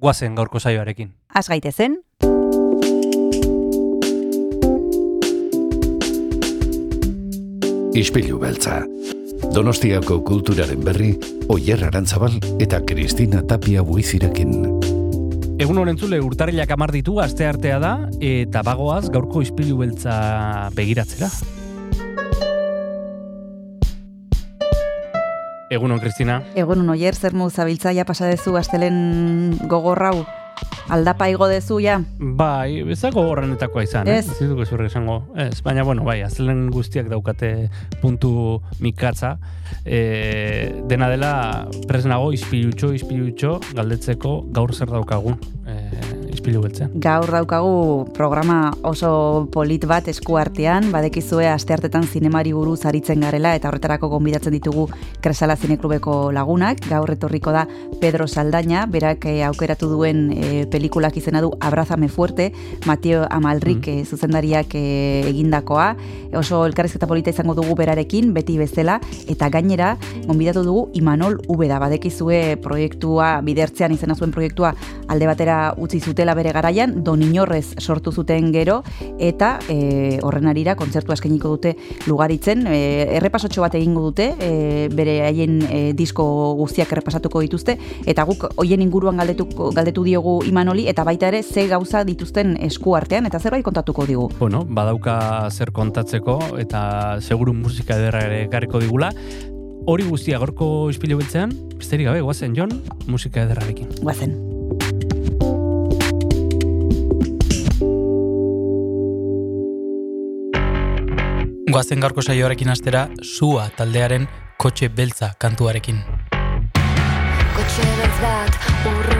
guazen gaurko saioarekin. Az gaitezen, Ispilu beltza. Donostiako kulturaren berri, Oyer Arantzabal eta Kristina Tapia buizirekin. Egun honen zule urtarrilak amar ditu aste artea da, eta bagoaz gaurko izpilu beltza begiratzera. Egun hon, Kristina. egon oier zer mu zabiltzaia pasadezu astelen gogorrau. Aldapa igo dezu ja. Bai, ez dago horrenetakoa izan, Ez. eh? Ez dituko zurre esango. Ez, baina, bueno, bai, azelen guztiak daukate puntu mikatza. E, dena dela, presnago, izpilutxo, izpilutxo, galdetzeko gaur zer daukagun e, izpilu beltzean. Gaur daukagu programa oso polit bat esku artean, badekizue asteartetan zinemari buruz aritzen garela eta horretarako gonbidatzen ditugu Kresala Zineklubeko lagunak. Gaur etorriko da Pedro Saldaña, berak eh, aukeratu duen eh, pelikulak izena du Abrazame Fuerte, Mateo Amalrik eh, zuzendariak eh, egindakoa. Oso elkarrizketa polita izango dugu berarekin, beti bezala, eta gainera, gonbidatu dugu Imanol Ubeda, badekizue proiektua, bidertzean izena zuen proiektua alde batera utzi zutela bere garaian, Don Inorrez sortu zuten gero, eta e, horren arira kontzertua eskainiko dute lugaritzen, e, errepasotxo bat egingo dute, e, bere haien e, disko guztiak errepasatuko dituzte, eta guk hoien inguruan galdetu, galdetu diogu Imanoli, eta baita ere ze gauza dituzten esku artean, eta zerbait kontatuko digu. Bueno, badauka zer kontatzeko eta seguru musika ederra ere ekarriko digula. Hori guztia gaurko izpilu beltzean, besterik gabe, guazen Jon, musika ederrarekin. Guazen. Goazen gaurko saioarekin astera, sua taldearen kotxe beltza kantuarekin. Kotxe beltz bat urrunean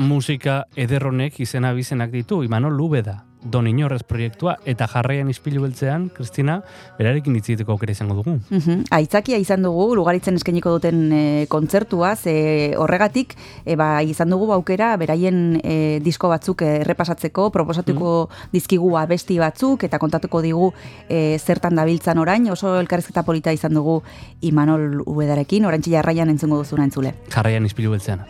Musika ederronek izena bizenak ditu, Imanol Lubeda, Don Inorrez proiektua, eta jarraian ispilu beltzean, Kristina, berarekin itziteko aukera izango dugu. Mhm. Aitzakia izan dugu, lugaritzen eskainiko duten e, kontzertua, ze horregatik e, ba, izan dugu aukera beraien e, disko batzuk errepasatzeko, proposatuko dizkigu abesti batzuk, eta kontatuko digu e, zertan dabiltzan orain, oso elkarrezketa polita izan dugu Imanol Ubedarekin, orantxi jarraian entzungo duzuna entzule. Jarraian ispilu beltzean.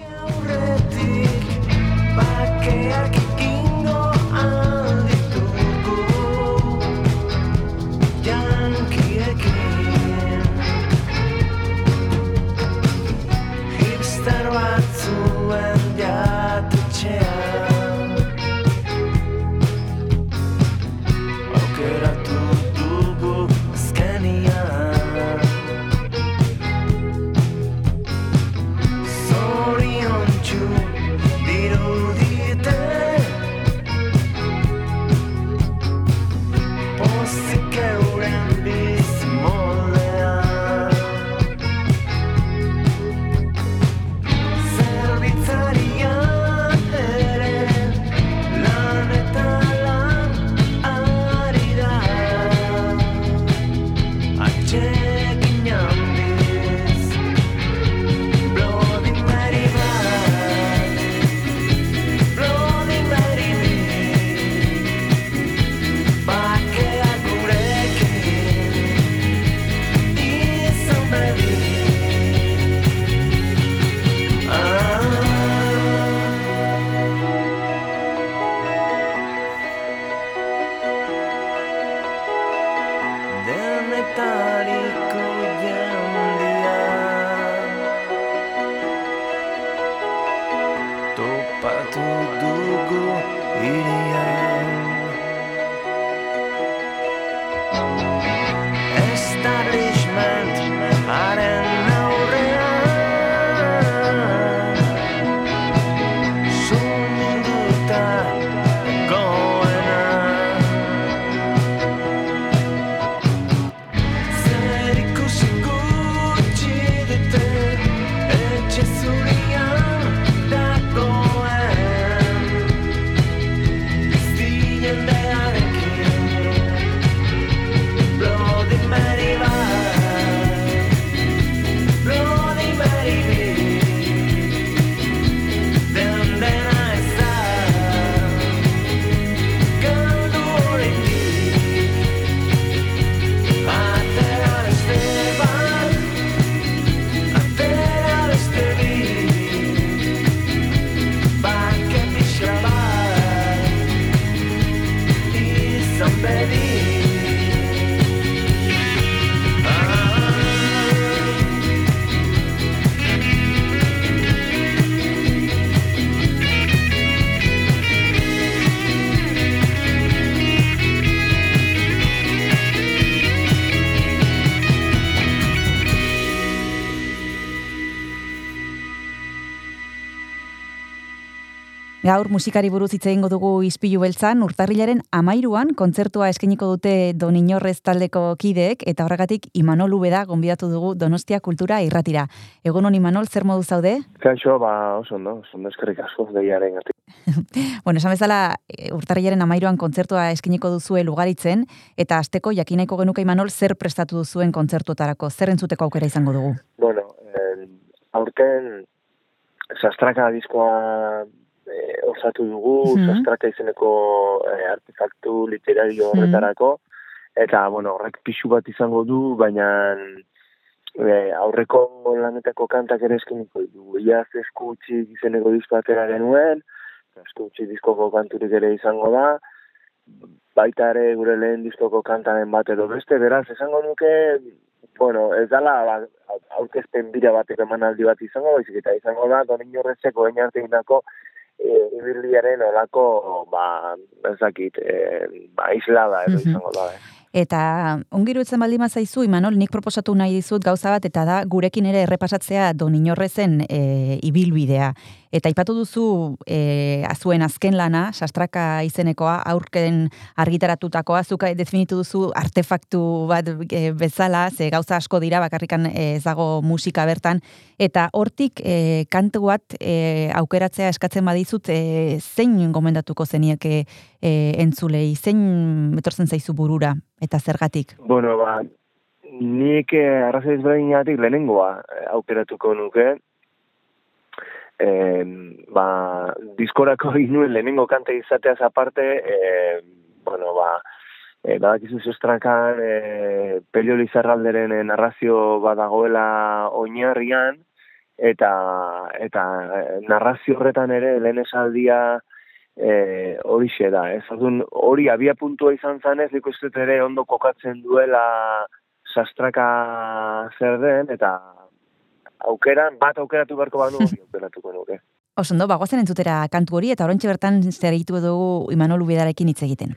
Gaur musikari buruz hitz egingo dugu Ispilu Beltzan, urtarrilaren amairuan kontzertua eskainiko dute Don Inorrez taldeko kideek, eta horregatik Imanol Ubeda gonbidatu dugu Donostia Kultura irratira. Egun hon Imanol, zer modu zaude? Kaixo, ba, oso ondo, oso ondo eskerrik asko deiaren gati. Bueno, esan bezala, e, urtarrilaren amairuan kontzertua eskainiko duzue lugaritzen, eta asteko jakinaiko genuke Imanol zer prestatu duzuen kontzertuetarako, zer entzuteko aukera izango dugu. Bueno, eh, aurten sastraka diskoa eh, osatu dugu, Mhm. sastraka izeneko eh, artefaktu literario horretarako, eta, bueno, horrek pixu bat izango du, baina eh, aurreko lanetako kantak ere eskeniko ditugu. Iaz eskutsi izeneko disko atera genuen, eskutsi diskoko kanturik ere izango da, baita ere gure lehen diskoko kantaren bat edo beste, beraz, esango nuke, bueno, ez dala ba, aurkezpen bira bateko emanaldi bat izango, baizik eta izango da, donin horretzeko egin arte egindako e, ibilbiaren olako, ba, ez dakit, e, ba, islada edo izango da, eh. Eta ongirutzen baldin zaizu, Imanol, nik proposatu nahi dizut gauza bat, eta da gurekin ere errepasatzea don inorrezen e, ibilbidea. Eta aipatu duzu e, azuen azken lana, sastraka izenekoa, aurken argitaratutakoa, zuka definitu duzu artefaktu bat e, bezala, ze gauza asko dira, bakarrikan e, ez dago musika bertan, eta hortik e, kantu bat e, aukeratzea eskatzen badizut, e, zein gomendatuko zenieke e, entzulei, zein etortzen zaizu burura, eta zergatik? Bueno, ba, nik eh, arrazoi ezberdinatik lehenengoa eh, aukeratuko nuke. Eh, ba, diskorako inuen lehenengo kanta izateaz aparte, eh, bueno, ba, eh, badakizu zestrakan eh, pelio lizarralderen eh, narrazio badagoela oinarrian, eta, eta narrazio horretan ere lehen esaldia eh, horixe da, ez? Orduan, hori abia puntua izan zanez, nik uste dut ere ondo kokatzen duela sastraka zer den, eta aukeran, bat aukeratu beharko banu, hori aukeratuko nuke. Oso ondo, bagoazen entzutera kantu hori, eta oraintxe bertan zer egitu dugu Imanol Ubidarekin hitz egiten.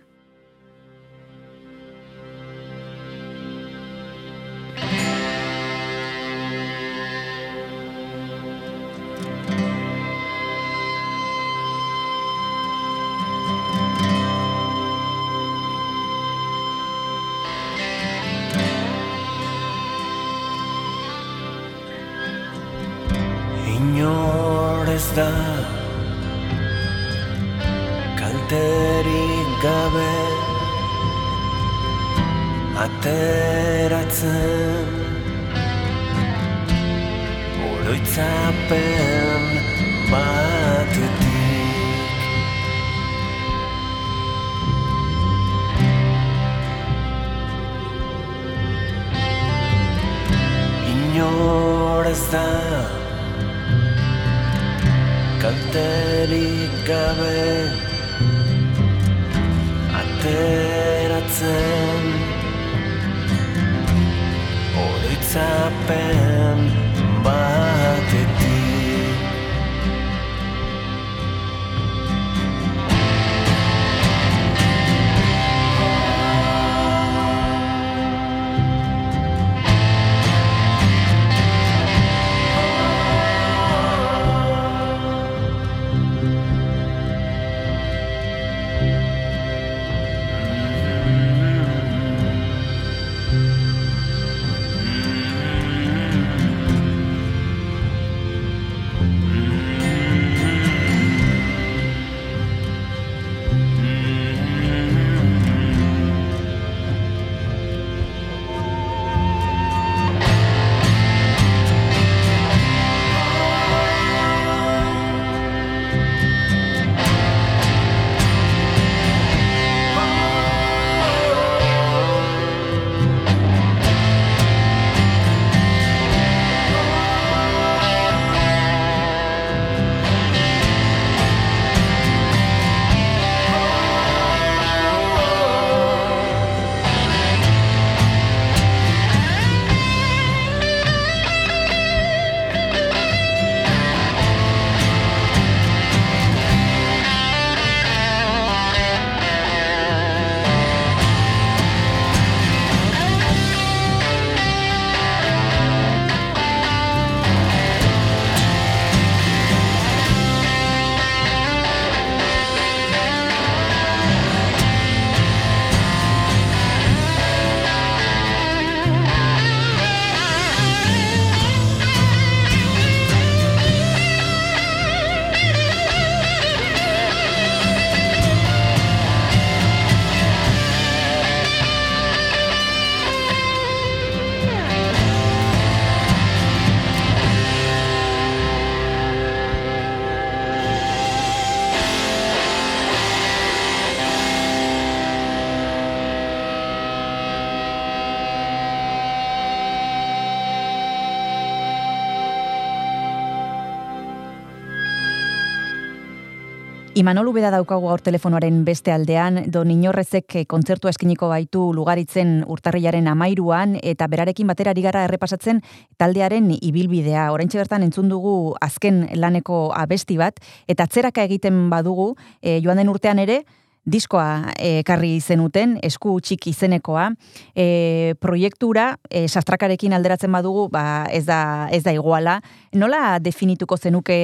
Imanol Ubeda daukagu gaur telefonoaren beste aldean, don inorrezek eh, kontzertua eskiniko baitu lugaritzen urtarrilaren amairuan, eta berarekin batera ari gara errepasatzen taldearen ibilbidea. Oraintxe bertan entzun dugu azken laneko abesti bat, eta atzeraka egiten badugu, eh, joan den urtean ere, diskoa ekarri zenuten, esku txik izenekoa, e, proiektura, e, sastrakarekin alderatzen badugu, ba, ez, da, ez da iguala. Nola definituko zenuke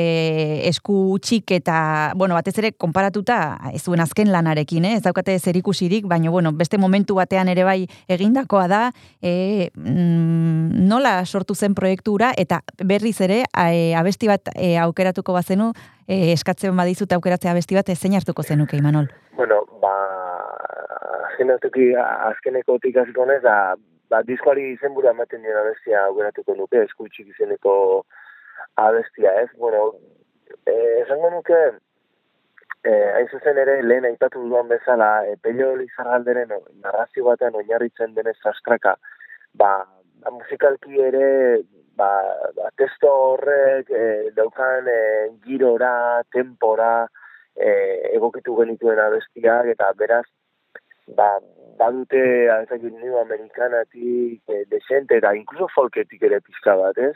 esku txik eta, bueno, batez ere, konparatuta, ez zuen azken lanarekin, eh? ez daukate zerikusirik, baina, bueno, beste momentu batean ere bai egindakoa da, e, mm, nola sortu zen proiektura, eta berriz ere, e, abesti bat e, aukeratuko bazenu, e, eskatzen badizut aukeratzea abesti bat, zein hartuko zenuke, Imanol? Bueno, ba, azkenatuki azkeneko hasiko nez, da, ba, diskoari izenbura ematen dien abestia aukeratuko nuke, eskutxik izeneko abestia, ez? Bueno, eh, esango nuke, eh, hain zuzen ere, lehen aipatu duan bezala, e, pelio lizargalderen narrazio batean oinarritzen denez sastraka, ba, ba, musikalki ere, ba, ba, testo horrek e, daukan e, girora, tempora, e, egokitu genituen abestiak, eta beraz, ba, badute, azakit, new amerikanatik, e, desente, eta inkluso folketik ere pizka bat, ez?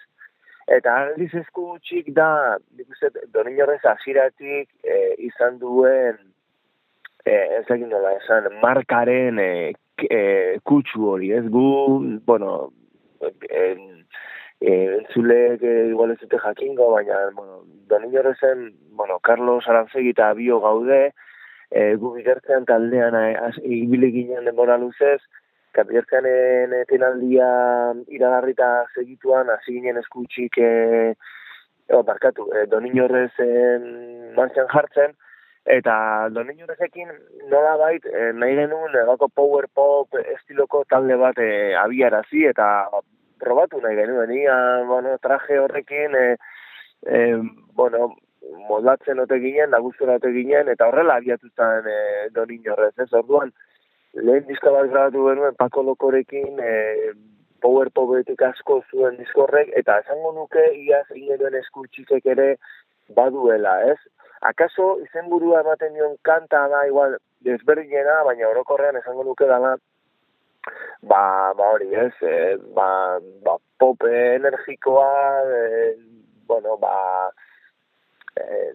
Eta aldiz esku txik da, nik uste, donin horrez asiratik e, izan duen, e, ez dakit nola esan, markaren e, e, kutsu hori, ez gu, bueno, en, e, entzulek e, igual ez dute jakingo, baina, bueno, donin horrezen, bueno, Carlos Aranzegi eta bio gaude, e, gu bigertzean taldean ibili ginen denbora luzez, kapiertzeanen etenaldia iragarrita segituan, hasi ginen eskutxik, e, o, barkatu, e, donin martxan jartzen, eta donin horrezekin nola bait, e, nahi genuen egako power pop estiloko talde bat e, abiarazi, eta probatu nahi genuen, ia, bueno, traje horrekin, e, e, bueno, moldatzen ote ginen, nagustura ote ginen, eta horrela abiatu zen e, donin horrez, ez, orduan, lehen diska bat grabatu genuen Paco Lokorekin, e, power popetik asko zuen diskorrek, eta esango nuke iaz egin genuen eskutxikek ere baduela, ez? Akaso izenburua ematen dion kanta da igual desberdinena, baina orokorrean esango nuke dala ba, ba hori, ez? E, ba, ba pop energikoa, e, bueno, ba e,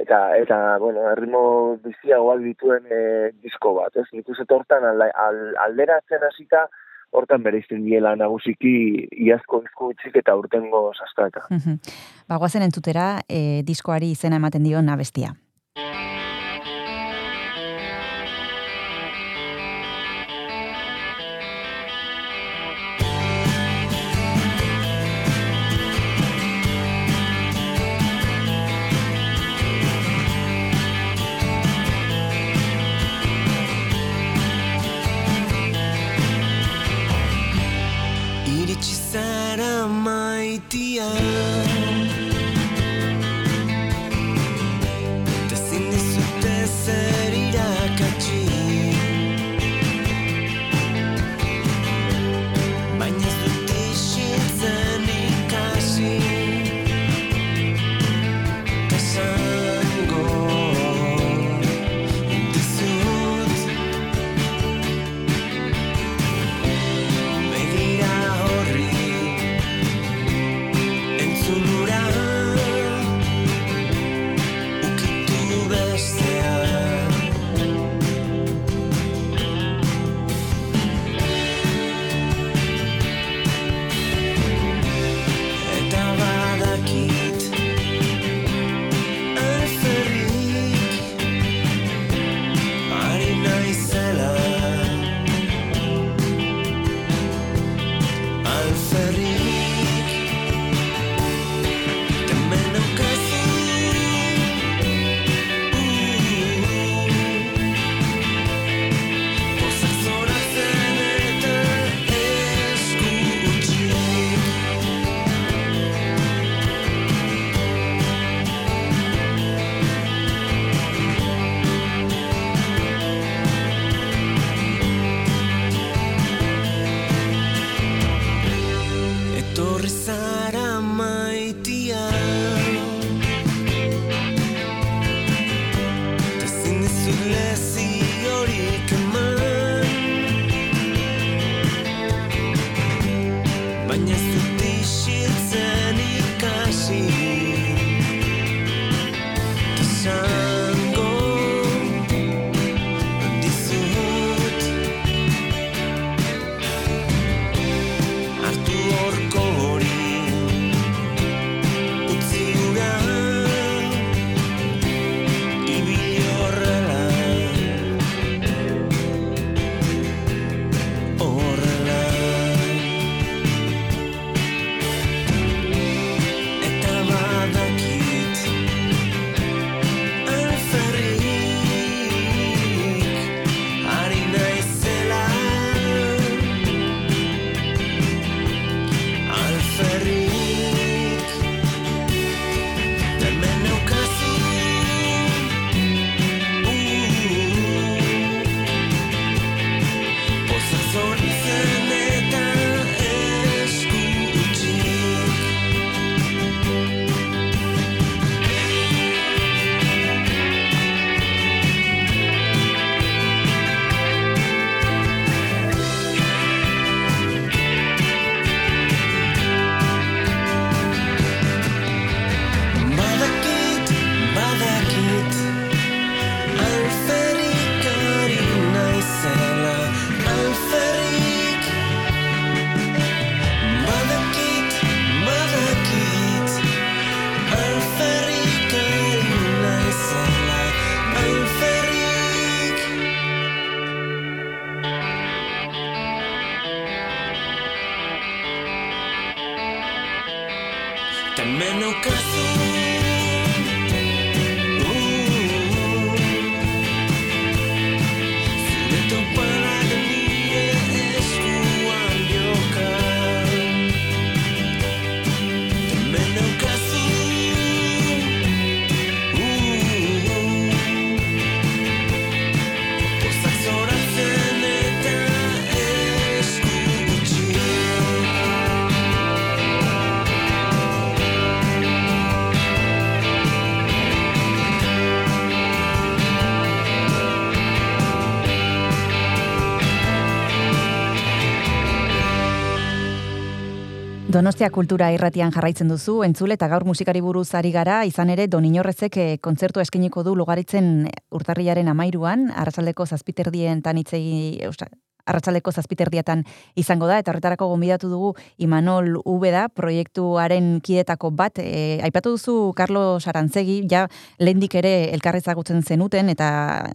eta eta bueno, erritmo biziagoak dituen e, disko bat, ez? Nik uste hortan alda- al, alderatzen hasita hortan bereizten diela nagusiki iazko txik eta urtengo sastraka. Mhm. Ba, guazen entzutera, e, diskoari izena ematen dio abestia. the Donostia kultura irratian jarraitzen duzu, entzule eta gaur musikari buruz ari gara, izan ere Don Inorrezek eh, kontzertu eskeniko du lugaritzen urtarrilaren amairuan, arratsaldeko zazpiterdien tanitzei, arratsaldeko zazpiterdiatan izango da, eta horretarako gonbidatu dugu Imanol Ubeda, proiektuaren kidetako bat. E, aipatu duzu Carlos Arantzegi, ja lehendik ere elkarrezagutzen zenuten, eta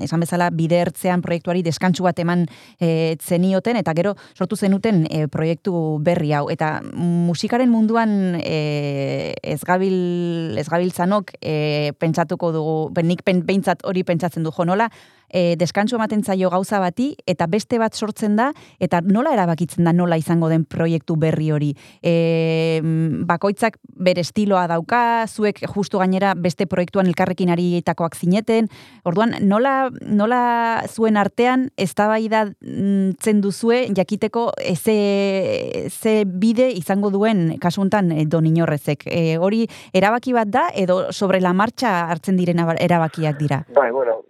esan bezala bidertzean proiektuari deskantsu bat eman e, zenioten, eta gero sortu zenuten e, proiektu berri hau. Eta musikaren munduan e, ez gabil, ez gabiltzanok e, pentsatuko dugu, nik pen, hori pentsatzen du, jo, nola, e, deskantsu ematen zaio gauza bati, eta beste bat sortzen da, eta nola erabakitzen da nola izango den proiektu berri hori. E, bakoitzak bere estiloa dauka, zuek justu gainera beste proiektuan elkarrekin arietakoak zineten, orduan nola, nola zuen artean eztabaida zen duzue jakiteko ze, ze bide izango duen kasuntan e, don inorrezek. E, hori erabaki bat da edo sobre la marcha hartzen diren erabakiak dira? Bai, bueno,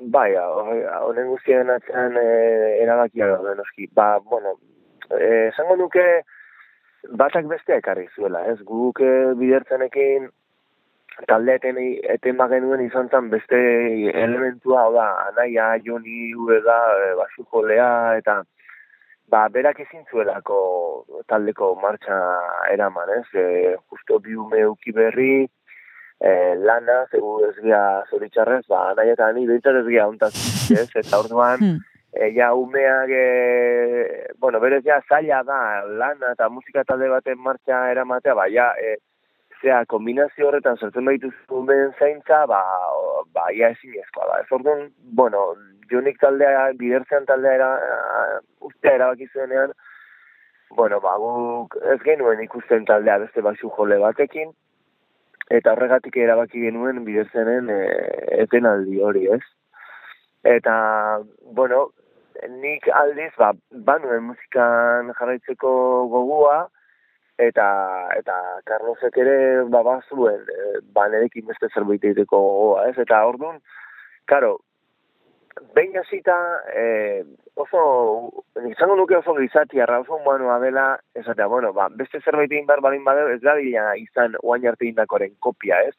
bai, honen guztien atzean e, erabakia daude noski. Ba, bueno, e, esango nuke batak bestea ekarri zuela, ez? Guk e, bidertzenekin talde eten, eten bagenuen izan zen beste elementua, hau da, anaia, joni, ubeda, e, basu jolea, eta ba, berak ezin zuelako taldeko martxa eraman, ez? E, justo bi ume uki berri, e, lana, zegu ez gira zoritxarrez, ba, nahi eta ni behintzat ez gira ontaz, ez? Eta orduan, Hmm. e, ja umeak, e, bueno, berez ja zaila da, lana eta musika talde baten martxa eramatea, ba, ja, e, zea, kombinazio horretan sartzen baituzu umeen zaintza, ba, ba, ja ezin ezkoa da. Ez orduan, bueno, jonik taldea, bidertzean taldea era, ustea erabaki zuenean, bueno, ba, guk ez genuen ikusten taldea beste basu jole batekin, eta horregatik erabaki genuen biderzenen e, etenaldi hori, ez? Eta, bueno, nik aldiz, ba, banuen musikan jarraitzeko gogua, eta eta Carlosek ere ba bazuen e, ba nerekin beste zerbait egiteko gogoa, ez? Eta ordun, karo, behin hasita e, oso izango nuke oso gizatiarra, oso humanoa dela, esatea, bueno, ba, beste zerbait egin behar balin badeu, ez da izan oain arte indakoren kopia, ez?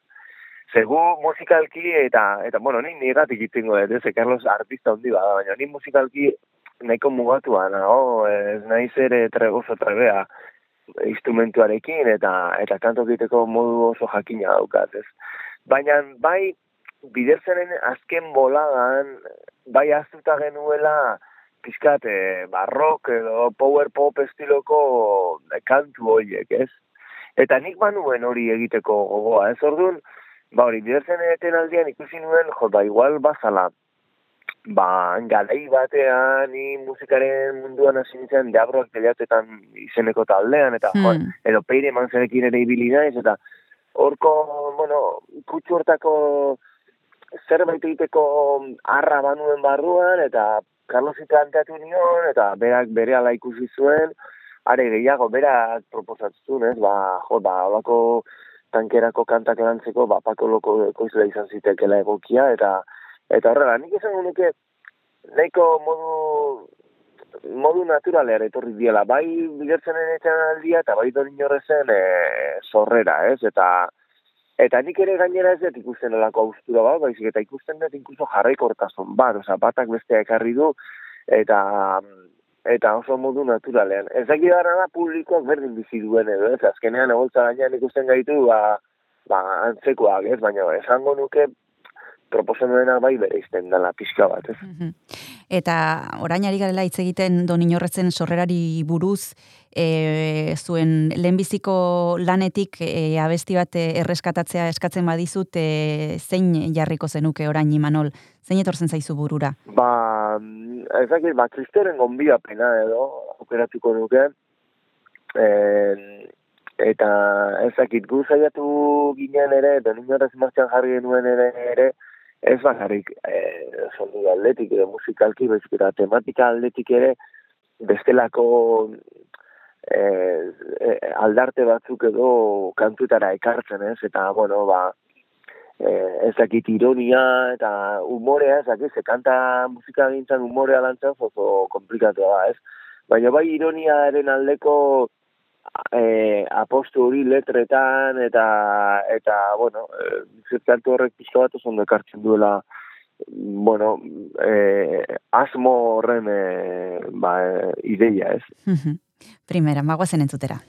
Zegu musikalki eta, eta bueno, ni nigatik itingo dut, ez, Carlos artista handi bada, baina ni musikalki nahiko mugatua nago, ez naiz ere tre, oso trebea instrumentuarekin eta eta kanto egiteko modu oso jakina daukat, ez. Baina bai biderzenen azken boladan bai aztuta genuela pizkat eh, barrok edo power pop estiloko eh, kantu horiek, ez? Eta nik manuen hori egiteko gogoa, ez orduan, ba hori, biderzenen etenaldian ikusi nuen, jo, ba, igual bazala, ba, garai batean ni musikaren munduan hasi nintzen deabroak teliatetan izeneko taldean, eta Hmm. joan, edo peire manzerekin ere ibili naiz, eta horko, bueno, kutsu hortako zerbait egiteko arra banuen barruan, eta Carlos planteatu nion, eta berak bere ala ikusi zuen, are gehiago, berak proposatzen, ez, ba, jo, ba, holako tankerako kantak lantzeko, ba, pako loko ekoizle izan zitekela egokia, eta eta horrela, nik esango nuke, nahiko modu modu naturalera etorri diela, bai bidertzenen etxan aldia, eta bai dorin horrezen e, sorrera, ez, eta Eta nik ere gainera ez dut ikusten olako austura bat, baizik eta ikusten dut inkluso jarraikortasun bat, osea, batak bestea ekarri du, eta eta oso modu naturalean. Ez gara da publikoak berdin bizi duen edo, ez, azkenean egoltza gainean ikusten gaitu, ba, ba, antzekoak, ez, baina esango nuke proposamenak bai bere izten dela pixka bat, ez. Mhm. Eta orain ari garela hitz egiten don inorretzen sorrerari buruz, e, zuen lehenbiziko lanetik e, abesti bat erreskatatzea eskatzen badizut, e, zein jarriko zenuke orain Imanol? Zein etortzen zaizu burura? Ba, ez dakit, ba, kristoren gonbidapena edo, aukeratuko nuke, e, eta ez dakit, gu zaiatu ginen ere, doninorez martxan jarri genuen ere, ere ez bakarrik e, sondu aldetik edo musikalki, baizik eta tematika aldetik ere, bestelako e, aldarte batzuk edo kantutara ekartzen ez, eta, bueno, ba, e, ez dakit ironia eta umorea, ez dakit, ze kanta musika gintzen umorea lantzen oso komplikatu da, ez? Baina bai ironiaren aldeko e, apostu hori letretan eta eta bueno, e, zertatu horrek pixka bat oso ekartzen duela bueno, e, asmo horren e, ba, ideia, ez? Mhm. Primera, magoazen entzutera.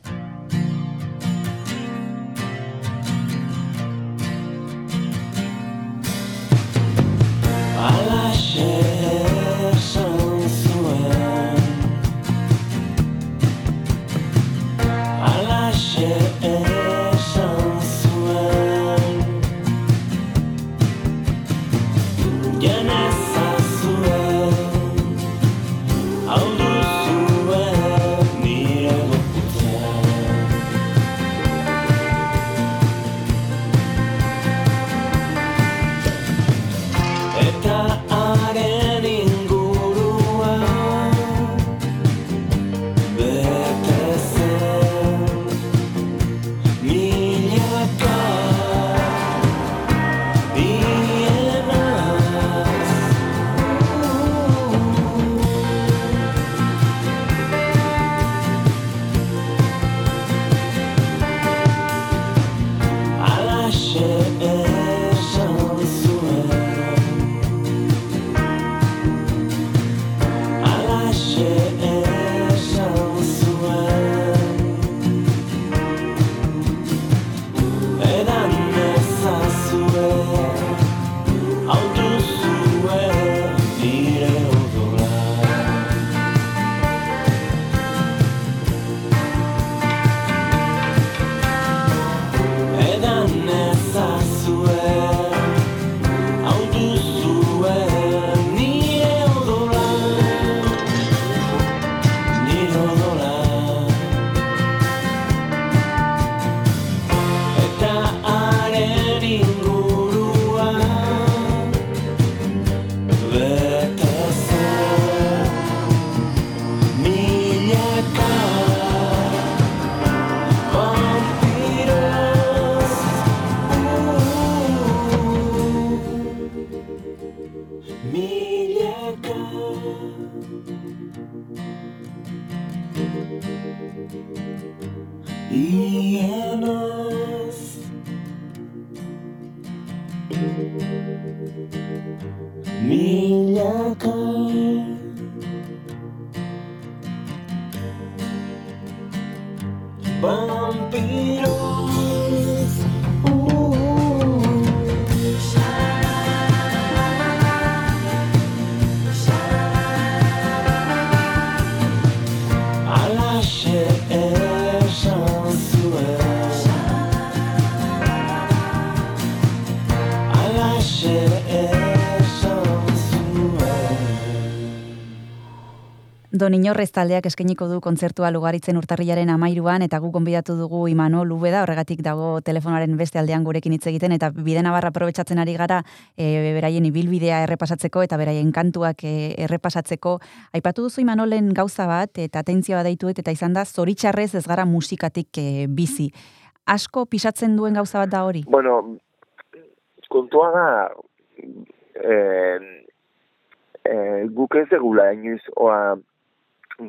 Don Inorrez taldeak eskainiko du kontzertua lugaritzen urtarrilaren amairuan eta gu gonbidatu dugu Imano Lubeda, horregatik dago telefonaren beste aldean gurekin hitz egiten eta bide nabarra aprobetsatzen ari gara e, beraien ibilbidea errepasatzeko eta beraien kantuak e, errepasatzeko. Aipatu duzu Imanolen gauza bat eta atentzioa deituet eta izan da zoritxarrez ez gara musikatik e, bizi. Asko pisatzen duen gauza bat da hori? Bueno, kontua da, eh, eh, guk ez degula inoiz, oa,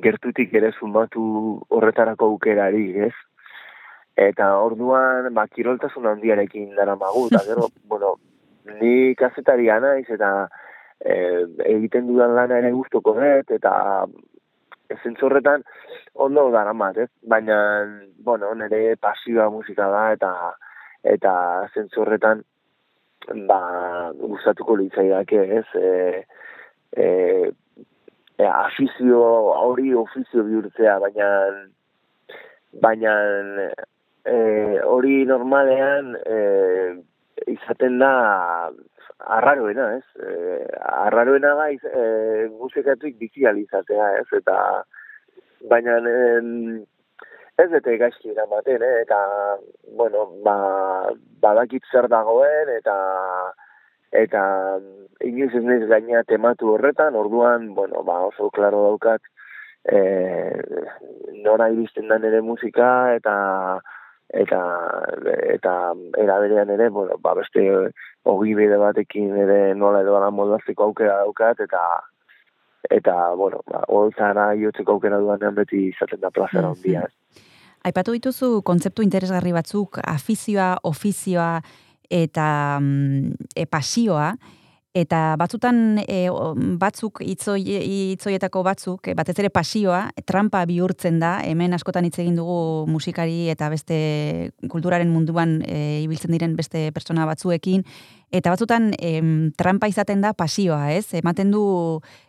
gertutik ere sumatu horretarako aukerari, ez? Eta orduan, ba, kiroltasun handiarekin dara magu, eta gero, bueno, ni kazetaria naiz, eta eh, egiten dudan lana ere gustoko dut, eta zentzorretan ondo daramat, ez? Baina, bueno, nire pasioa musika da, eta eta zentzorretan ba, gustatuko litzaidake, ez? E, e, e, afizio hori ofizio bihurtzea, baina baina e, hori normalean e, izaten da arraroena, ez? E, arraroena da iz, e, musikatuik bizi ahal izatea, ez? Eta baina em, ez dute gaizki eramaten, eh? eta, bueno, ba, badakit zer dagoen, eta eta inoiz ez naiz gaina tematu horretan, orduan, bueno, ba, oso klaro daukat, e, nora iristen da nire musika, eta eta eta era berean ere, bueno, ba, beste ogi bide batekin ere nola edo ala moldatzeko aukera daukat, eta eta, bueno, ba, holtzara jotzeko aukera duanean beti izaten da plazera ondia. Aipatu dituzu kontzeptu interesgarri batzuk, afizioa, ofizioa eta mm, e, pasioa, eta batzutan e, batzuk itzoi, itzoietako batzuk, e, batez ere pasioa, trampa bihurtzen da, hemen askotan hitz egin dugu musikari eta beste kulturaren munduan e, ibiltzen diren beste pertsona batzuekin, eta batzutan em, trampa izaten da pasioa, ez? Ematen du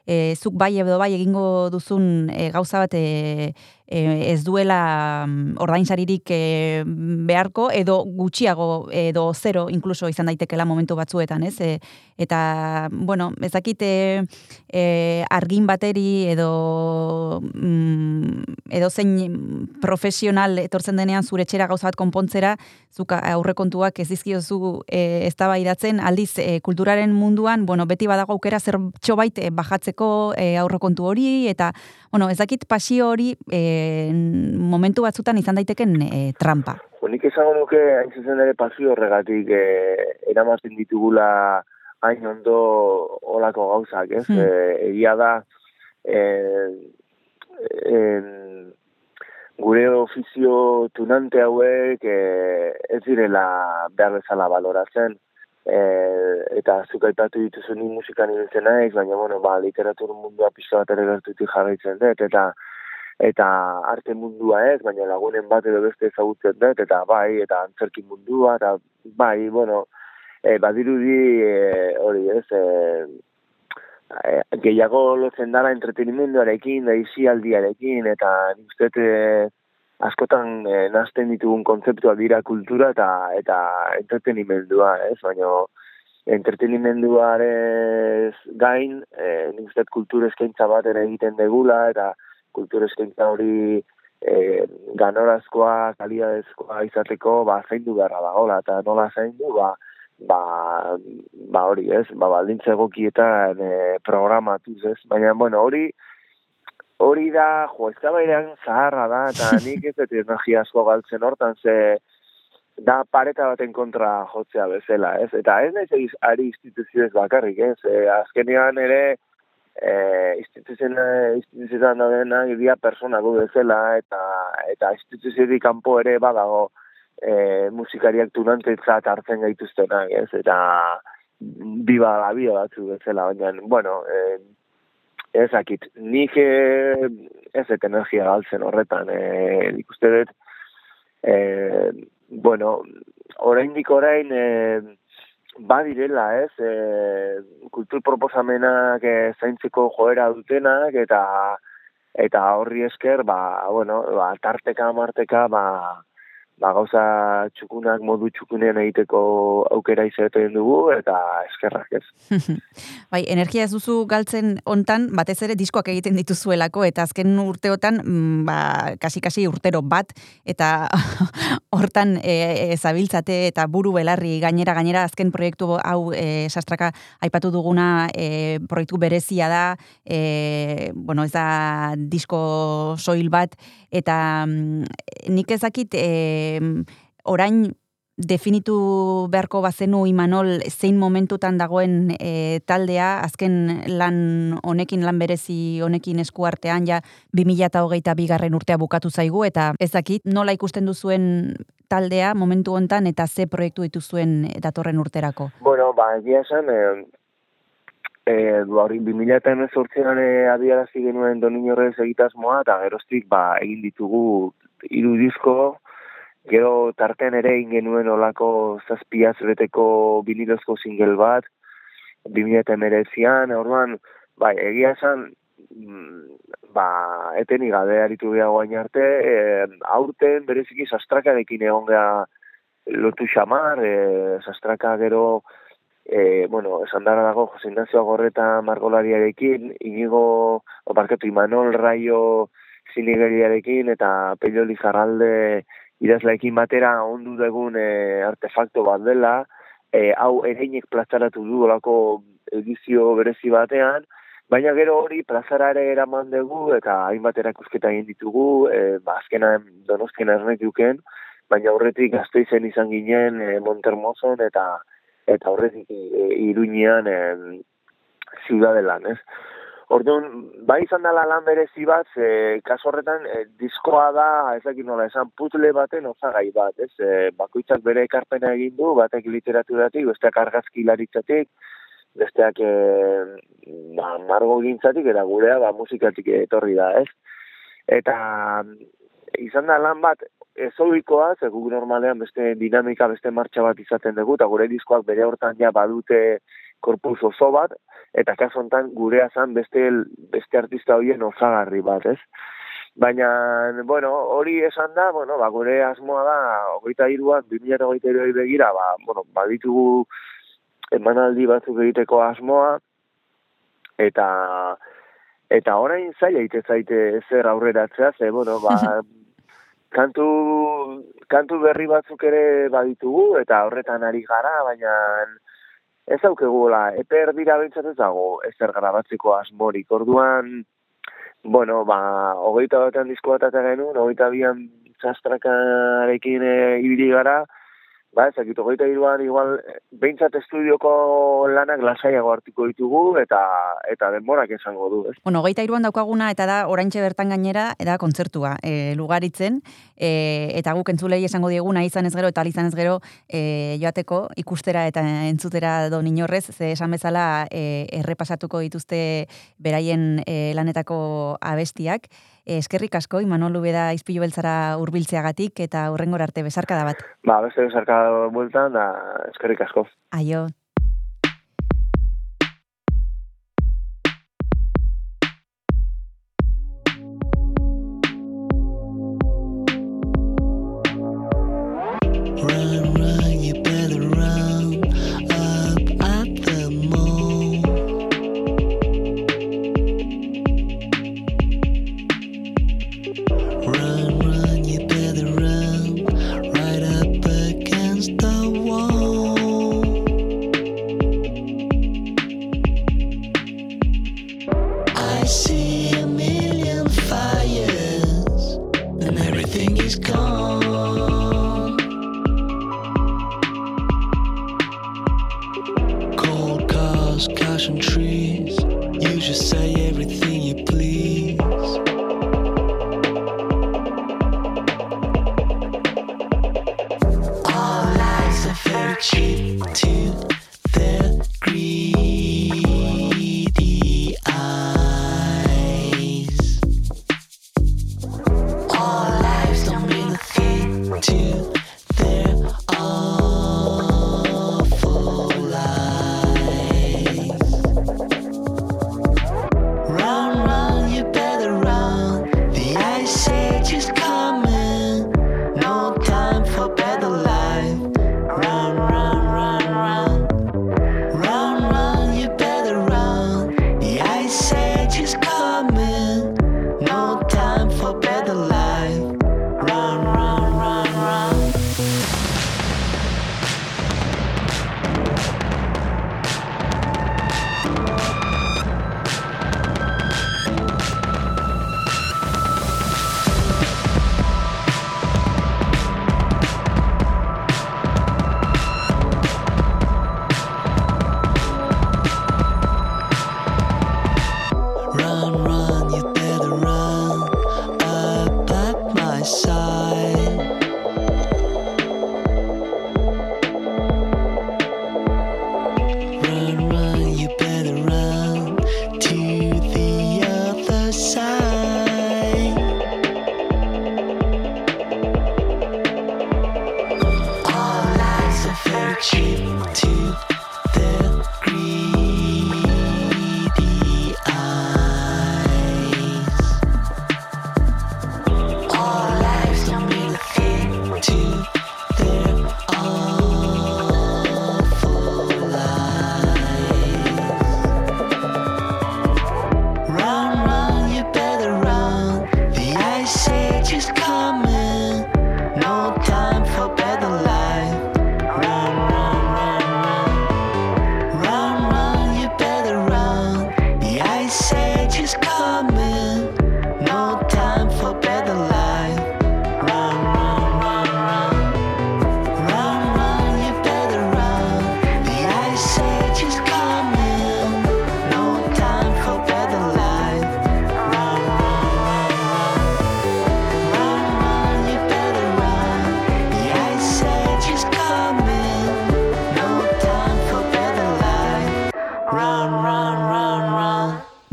e, zuk bai edo bai egingo duzun e, gauza bat e, e, ez duela mm, ordainsaririk e, beharko edo gutxiago edo zero inkluso izan daitekela momentu batzuetan, ez? E, eta, bueno, ez dakit e, e, argin bateri edo mm, edo zein profesional etortzen denean zure etxera gauza bat konpontzera, zuk aurrekontuak ez dizkiozu e, eztabaidatzen aldiz e, kulturaren munduan, bueno, beti badago aukera zer txobait e, bajatzeko e, aurrekontu hori eta bueno, ez dakit pasio hori e, momentu batzutan izan daiteken e, trampa. Nik esango nuke, hain zuzen ere pasio horregatik eh, eramaten ditugula hain ondo olako gauzak, ez? Hmm. Eh, egia da, eh, en, gure ofizio tunante hauek eh, ez direla behar bezala baloratzen, eh, eta zuk aipatu dituzu ni musikan ibiltzen naiz, baina, bueno, ba, literatur mundua pixka bat ere gertutik jarraitzen dut, eta eta arte mundua ez, baina lagunen bat edo beste ezagutzen dut, eta bai, eta antzerki mundua, eta bai, bueno, e, badirudi e, hori ez, e, e, gehiago lotzen dara entretenimenduarekin, da isialdiarekin, eta uste e, askotan e, nazten ditugun kontzeptua dira kultura eta eta entretenimendua, ez, baina entretenimenduarez gain, e, nik uste dut kultur eskaintza bat ere egiten degula, eta kultur eskaintza hori e, ganorazkoa, kalidadezkoa izateko, ba, zaindu beharra dagoela, eta nola zaindu, ba, ba, ba hori, ez, ba, baldintza egokietan e, programatuz, ez, baina, bueno, hori, hori da, jo, eztabaidan zaharra da, eta nik ez dut energia asko galtzen hortan, ze da pareta baten kontra jotzea bezala, ez? Eta ez naiz egiz ari instituzioez bakarrik, ez? E, azkenean ere, e, instituzioen, instituzioetan daudenak dira persona gu bezala, eta, eta instituzioetik kanpo ere badago e, musikariak tunantetzat hartzen gaituztenak, ez? Eta biba la bia batzu bezala, baina, bueno, e, ezakit, nik e, ez dut energia galtzen horretan, e, nik uste dut, e, bueno, oraindik orain e, badirela, ez, e, kultur proposamenak e, zaintzeko joera dutenak, eta eta horri esker, ba, bueno, ba, tarteka, marteka, ba, ba, gauza txukunak modu txukunean egiteko aukera izaten dugu, eta eskerrak ez. bai, energia ez duzu galtzen hontan, batez ere diskoak egiten dituzuelako, eta azken urteotan, mm, ba, kasi-kasi urtero bat, eta hortan e, e, zabiltzate eta buru belarri gainera, gainera azken proiektu hau e, sastraka aipatu duguna e, proiektu berezia da, e, bueno, ez da disko soil bat, eta mm, nik ezakit e, orain definitu beharko bazenu Imanol zein momentutan dagoen e, taldea, azken lan honekin, lan berezi honekin eskuartean, ja 2008 bigarren urtea bukatu zaigu, eta ez dakit nola ikusten duzuen taldea momentu hontan eta ze proiektu dituzuen datorren urterako. Bueno, ba, egia esan, e, e, hori 2018an e, adiarazi genuen Doninorrez egitasmoa, eta geroztik, ba, egin ditugu hiru disko, gero tartean ere egin genuen olako zazpiaz beteko binilozko single bat, 2019an, orduan, bai, egia esan, mm, ba, eteni gabe aritu gehiago gain arte, e, aurten bereziki sastrakarekin egon geha lotu xamar, e, sastraka gero, e, bueno, esan dara dago Jose Ignacio Agorreta margolariarekin, inigo, oparketu Imanol Raio zinigeriarekin, eta Pello Lizarralde idazlaekin batera ondu dugun e, artefakto bat dela, e, hau ereinek plazaratu du olako edizio berezi batean, baina gero hori plazarare eraman dugu eta hainbat erakusketa egin ditugu, e, ba, azkena donostien ernet duken, baina horretik gazteizen izan ginen e, Montermozon eta eta horretik e, iruñean e, ziudadelan, ez? Orduan, bai izan dela lan berezi bat, ze, kasu horretan, e, diskoa da, ez dakit nola esan, putle baten osagai bat, ez? E, bakoitzak bere ekarpena egin du, batek literaturatik, besteak argazkilaritzatik, besteak e, ba, margo gintzatik, eta gurea ba, musikatik etorri da, ez? Eta izan da lan bat, ez ohikoa, ze guk normalean beste dinamika, beste martxa bat izaten dugu, eta gure diskoak bere hortan ja badute korpus oso bat, eta kasu honetan gurea zan beste, beste artista horien osagarri bat, ez? Baina, bueno, hori esan da, bueno, ba, gure asmoa da, hogeita iruan, 2008 iroi begira, ba, bueno, baditugu emanaldi batzuk egiteko asmoa, eta eta orain zaila ite zaite zer aurreratzea, ze, bueno, ba, kantu, kantu berri batzuk ere baditugu, eta horretan ari gara, baina ez daukegula, epe erdira bintzat ez dago ezer grabatzeko asmorik. Orduan, bueno, ba, hogeita batean disko bat genuen, hogeita bian txastrakarekin e, ibili gara, ba, ez dakit, hogeita iruan, igual, behintzat estudioko lanak lasaiago hartuko ditugu, eta eta denborak esango du, ez? Bueno, geita iruan daukaguna eta da oraintxe bertan gainera, eta kontzertua e, lugaritzen, e, eta guk entzulei esango diegu nahi izan ez gero eta izan ez gero e, joateko ikustera eta entzutera do inorrez, ze esan bezala e, errepasatuko dituzte beraien e, lanetako abestiak. Eskerrik asko, Imanol Ubeda izpilu beltzara hurbiltzeagatik eta hurrengor arte bezarka da bat. Ba, beste bezarka bueltan, da, eskerrik asko. Aio.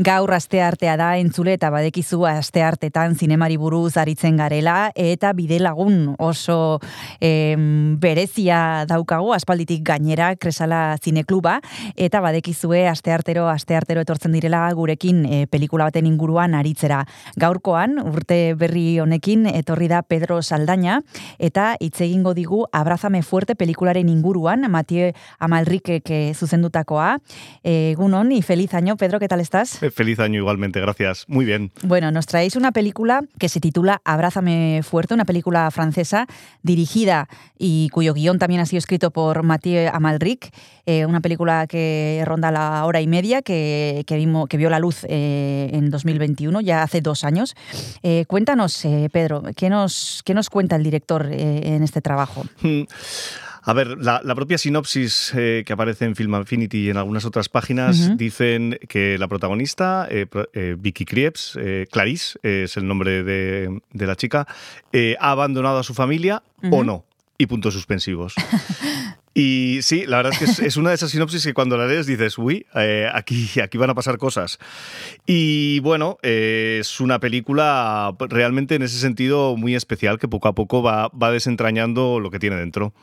Gaur aste artea da entzule eta badekizu aste artetan zinemari buruz aritzen garela eta bide lagun oso em, berezia daukagu aspalditik gainera Kresala Zinekluba eta badekizue aste artero aste artero etortzen direla gurekin e, pelikula baten inguruan aritzera. Gaurkoan urte berri honekin etorri da Pedro Saldaña eta hitz egingo digu Abrazame fuerte pelikularen inguruan Mathieu Amalrikek eh, zuzendutakoa. Egunon y feliz año, Pedro, ¿qué tal estás? Feliz año igualmente, gracias. Muy bien. Bueno, nos traéis una película que se titula Abrázame fuerte, una película francesa dirigida y cuyo guion también ha sido escrito por Mathieu Amalric, eh, una película que ronda la hora y media, que, que, vimos, que vio la luz eh, en 2021, ya hace dos años. Eh, cuéntanos, eh, Pedro, ¿qué nos, ¿qué nos cuenta el director en este trabajo? A ver, la, la propia sinopsis eh, que aparece en Film Affinity y en algunas otras páginas dicen que la protagonista, eh, eh, Vicky Krieps, Clarice, es el nombre de, de la chica, ha abandonado a su familia o no. Y puntos suspensivos. Y sí, la verdad es que es, es una de esas sinopsis que cuando la lees dices, uy, eh, aquí, aquí van a pasar cosas. Y bueno, eh, es una película realmente en ese sentido muy especial que poco a poco va, va desentrañando lo que tiene dentro.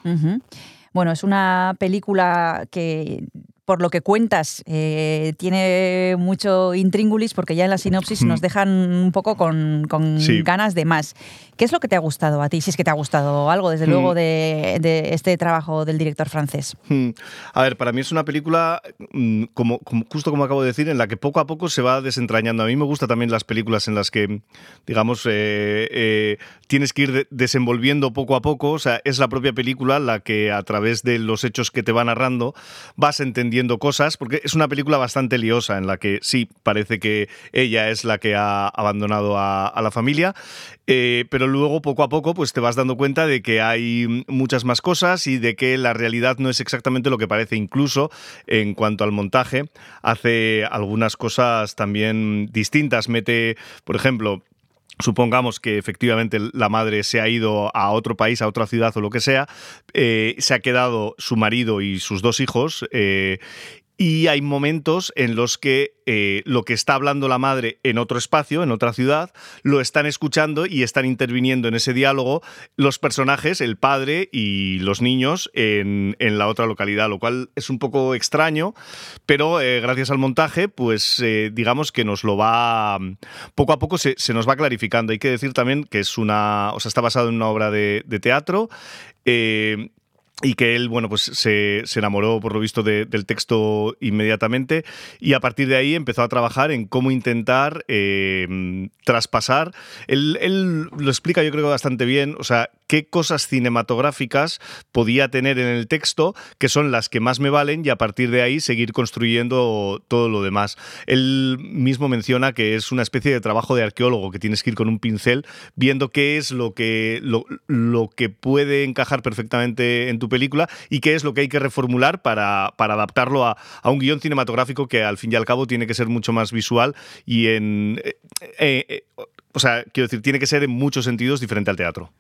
Bueno, es una película que, por lo que cuentas, eh, tiene mucho intríngulis porque ya en la sinopsis nos dejan un poco con, con Sí. ganas de más. ¿Qué es lo que te ha gustado a ti? Si es que te ha gustado algo, desde Mm. luego, de, de este trabajo del director francés. Hmm. A ver, para mí es una película, mm, como, como- justo como acabo de decir, en la que poco a poco se va desentrañando. A mí me gustan también las películas en las que, digamos, eh, eh, tienes que ir de- desenvolviendo poco a poco. O sea, es la propia película la que a través de los hechos que te va narrando vas entendiendo cosas, porque es una película bastante liosa en la que sí, parece que ella es la que ha abandonado a, a la familia, eh, pero luego poco a poco pues te vas dando cuenta de que hay muchas más cosas y de que la realidad no es exactamente lo que parece. Incluso en cuanto al montaje, hace algunas cosas también distintas. Mete, por ejemplo, Supongamos que efectivamente la madre se ha ido a otro país, a otra ciudad o lo que sea, eh, se ha quedado su marido y sus dos hijos, eh, y hay momentos en los que eh, lo que está hablando la madre en otro espacio, en otra ciudad, lo están escuchando y están interviniendo en ese diálogo los personajes, el padre y los niños en, en la otra localidad, lo cual es un poco extraño, pero eh, gracias al montaje, pues eh, digamos que nos lo va, poco a poco se, se nos va clarificando. Hay que decir también que es una, o sea, está basado en una obra de, de teatro. Y que él, bueno, pues se, se enamoró, por lo visto, de- del texto inmediatamente y a partir de ahí empezó a trabajar en cómo intentar eh, traspasar. Él, él lo explica, yo creo, bastante bien, o sea, qué cosas cinematográficas podía tener en el texto que son las que más me valen y a partir de ahí seguir construyendo todo lo demás. Él mismo menciona que es una especie de trabajo de arqueólogo, que tienes que ir con un pincel viendo qué es lo que, lo, lo que puede encajar perfectamente en tu película y qué es lo que hay que reformular para, para adaptarlo a, a un guion cinematográfico que al fin y al cabo tiene que ser mucho más visual y en... eh, eh, o sea, quiero decir, tiene que ser en muchos sentidos diferente al teatro.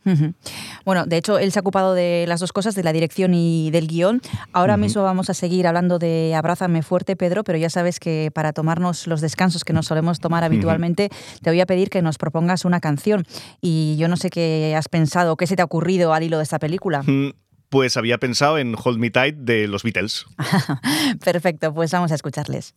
Bueno, de hecho, él se ha ocupado de las dos cosas, de la dirección y del guion. Ahora mismo vamos a seguir hablando de Abrázame fuerte, Pedro, pero ya sabes que para tomarnos los descansos que nos solemos tomar habitualmente, te voy a pedir que nos propongas una canción. Y yo no sé qué has pensado, qué se te ha ocurrido al hilo de esta película. Mm, Pues había pensado en Hold Me Tight de los Beatles. Perfecto, pues vamos a escucharles.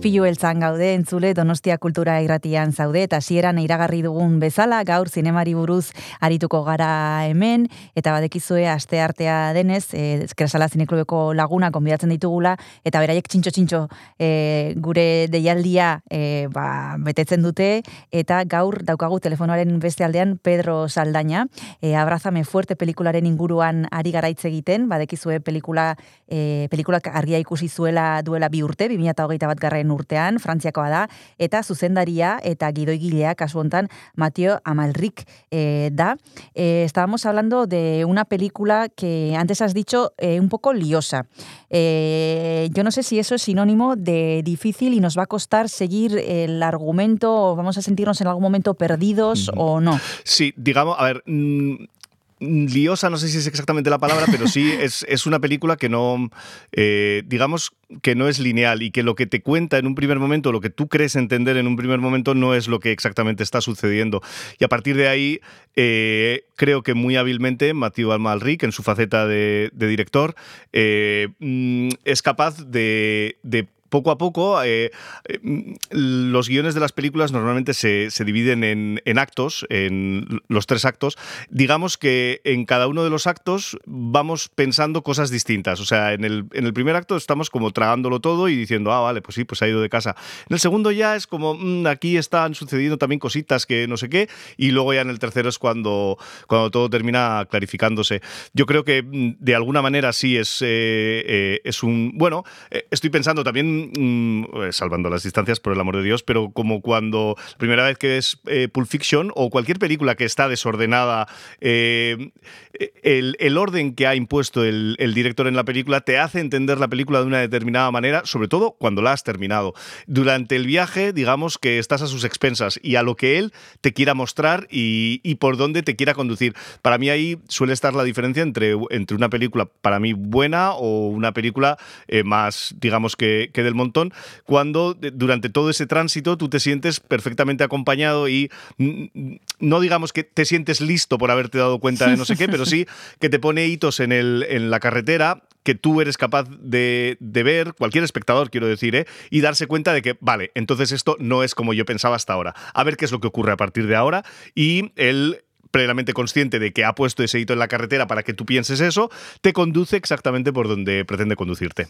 Izpilu eltzan gaude entzule Donostia Kultura irratian zaude eta hasieran iragarri dugun bezala gaur zinemari buruz arituko gara hemen eta badekizue aste artea denez eh Kresala Zineklubeko laguna konbidatzen ditugula eta beraiek txintxo txintxo eh, gure deialdia eh, ba, betetzen dute eta gaur daukagu telefonoaren beste aldean Pedro Saldaña. Eh, Abrazame fuerte pelikularen inguruan ari garaitze egiten badekizue pelikula eh, pelikulak argia ikusi zuela duela bi urte 2021 bat garren urtean, Frantziakoa da, eta zuzendaria eta gidoigilea kasu hontan Mateo Amalric eh, da. Eh, estábamos hablando de una película que antes has dicho eh, un poco liosa. Eh, yo no sé si eso es sinónimo de difícil y nos va a costar seguir el argumento o vamos a sentirnos en algún momento perdidos o no. Sí, digamos, a ver, mm, liosa, no sé si es exactamente la palabra, pero sí es, es una película que no, eh, digamos, que no es lineal y que lo que te cuenta en un primer momento, lo que tú crees entender en un primer momento, no es lo que exactamente está sucediendo. Y a partir de ahí, eh, creo que muy hábilmente Matthew Almalric, en su faceta de, de director, eh, mm, es capaz de, de poco a poco, eh, eh, los guiones de las películas normalmente se, se dividen en, en actos, en los tres actos. Digamos que en cada uno de los actos vamos pensando cosas distintas. O sea, en el, en el primer acto estamos como tragándolo todo y diciendo, ah, vale, pues sí, pues ha ido de casa. En el segundo ya es como, "Mm, aquí están sucediendo también cositas que no sé qué. Y luego ya en el tercero es cuando, cuando todo termina clarificándose. Yo creo que mm, de alguna manera sí es, eh, es un... Bueno, estoy pensando también, mm, eh, salvando las distancias, por el amor de Dios, pero como cuando la primera vez que ves eh, Pulp Fiction o cualquier película que está desordenada, eh, el, orden que ha impuesto el, director en la película te hace entender la película de una determinada manera, sobre todo cuando la has terminado. Durante el viaje, digamos que estás a sus expensas y a lo que él te quiera mostrar y, por dónde te quiera conducir. Para mí ahí suele estar la diferencia entre, entre una película para mí buena o una película más, digamos que, que del montón, cuando de- durante todo ese tránsito tú te sientes perfectamente acompañado y no digamos que te sientes listo por haberte dado cuenta de no sé qué, pero sí que te pone hitos en, el, en la carretera que tú eres capaz de, de ver, cualquier espectador quiero decir, ¿eh? y darse cuenta de que, vale, entonces esto no es como yo pensaba hasta ahora. A ver qué es lo que ocurre a partir de ahora y él plenamente consciente de que ha puesto ese hito en la carretera para que tú pienses eso, te conduce exactamente por donde pretende conducirte.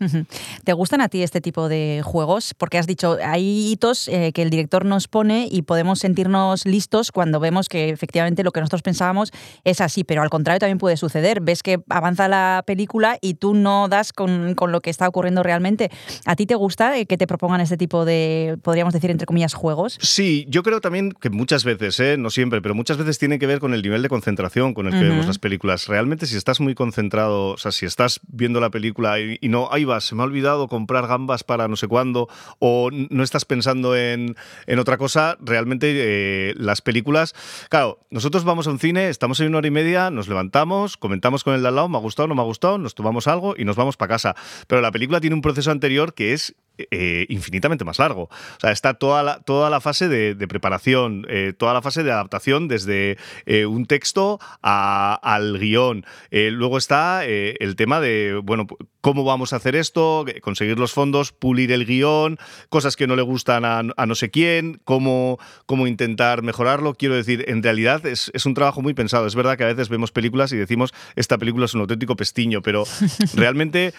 ¿Te gustan a ti este tipo de juegos? Porque has dicho, hay hitos eh, que el director nos pone y podemos sentirnos listos cuando vemos que efectivamente lo que nosotros pensábamos es así, pero al contrario también puede suceder. Ves que avanza la película y tú no das con, con lo que está ocurriendo realmente. ¿A ti te gusta eh, que te propongan este tipo de, podríamos decir, entre comillas, juegos? Sí, yo creo también que muchas veces, ¿eh? no siempre, pero muchas veces tiene que ver con el nivel de concentración con el que vemos las películas. Realmente, si estás muy concentrado, o sea, si estás viendo la película y, y no, ahí va, se me ha olvidado comprar gambas para no sé cuándo, o no estás pensando en, en otra cosa, realmente eh, las películas. Claro, nosotros vamos a un cine, estamos en una hora y media, nos levantamos, comentamos con el de al lado, me ha gustado, no me ha gustado, nos tomamos algo y nos vamos para casa. Pero la película tiene un proceso anterior que es eh, infinitamente más largo. O sea, está toda la, toda la fase de, de preparación, eh, toda la fase de adaptación desde eh, un texto a- al guion. Luego está el tema de, bueno, cómo vamos a hacer esto, conseguir los fondos, pulir el guion, cosas que no le gustan a, a no sé quién, cómo, cómo intentar mejorarlo. Quiero decir, en realidad es, es un trabajo muy pensado. Es verdad que a veces vemos películas y decimos, esta película es un auténtico pestiño, pero realmente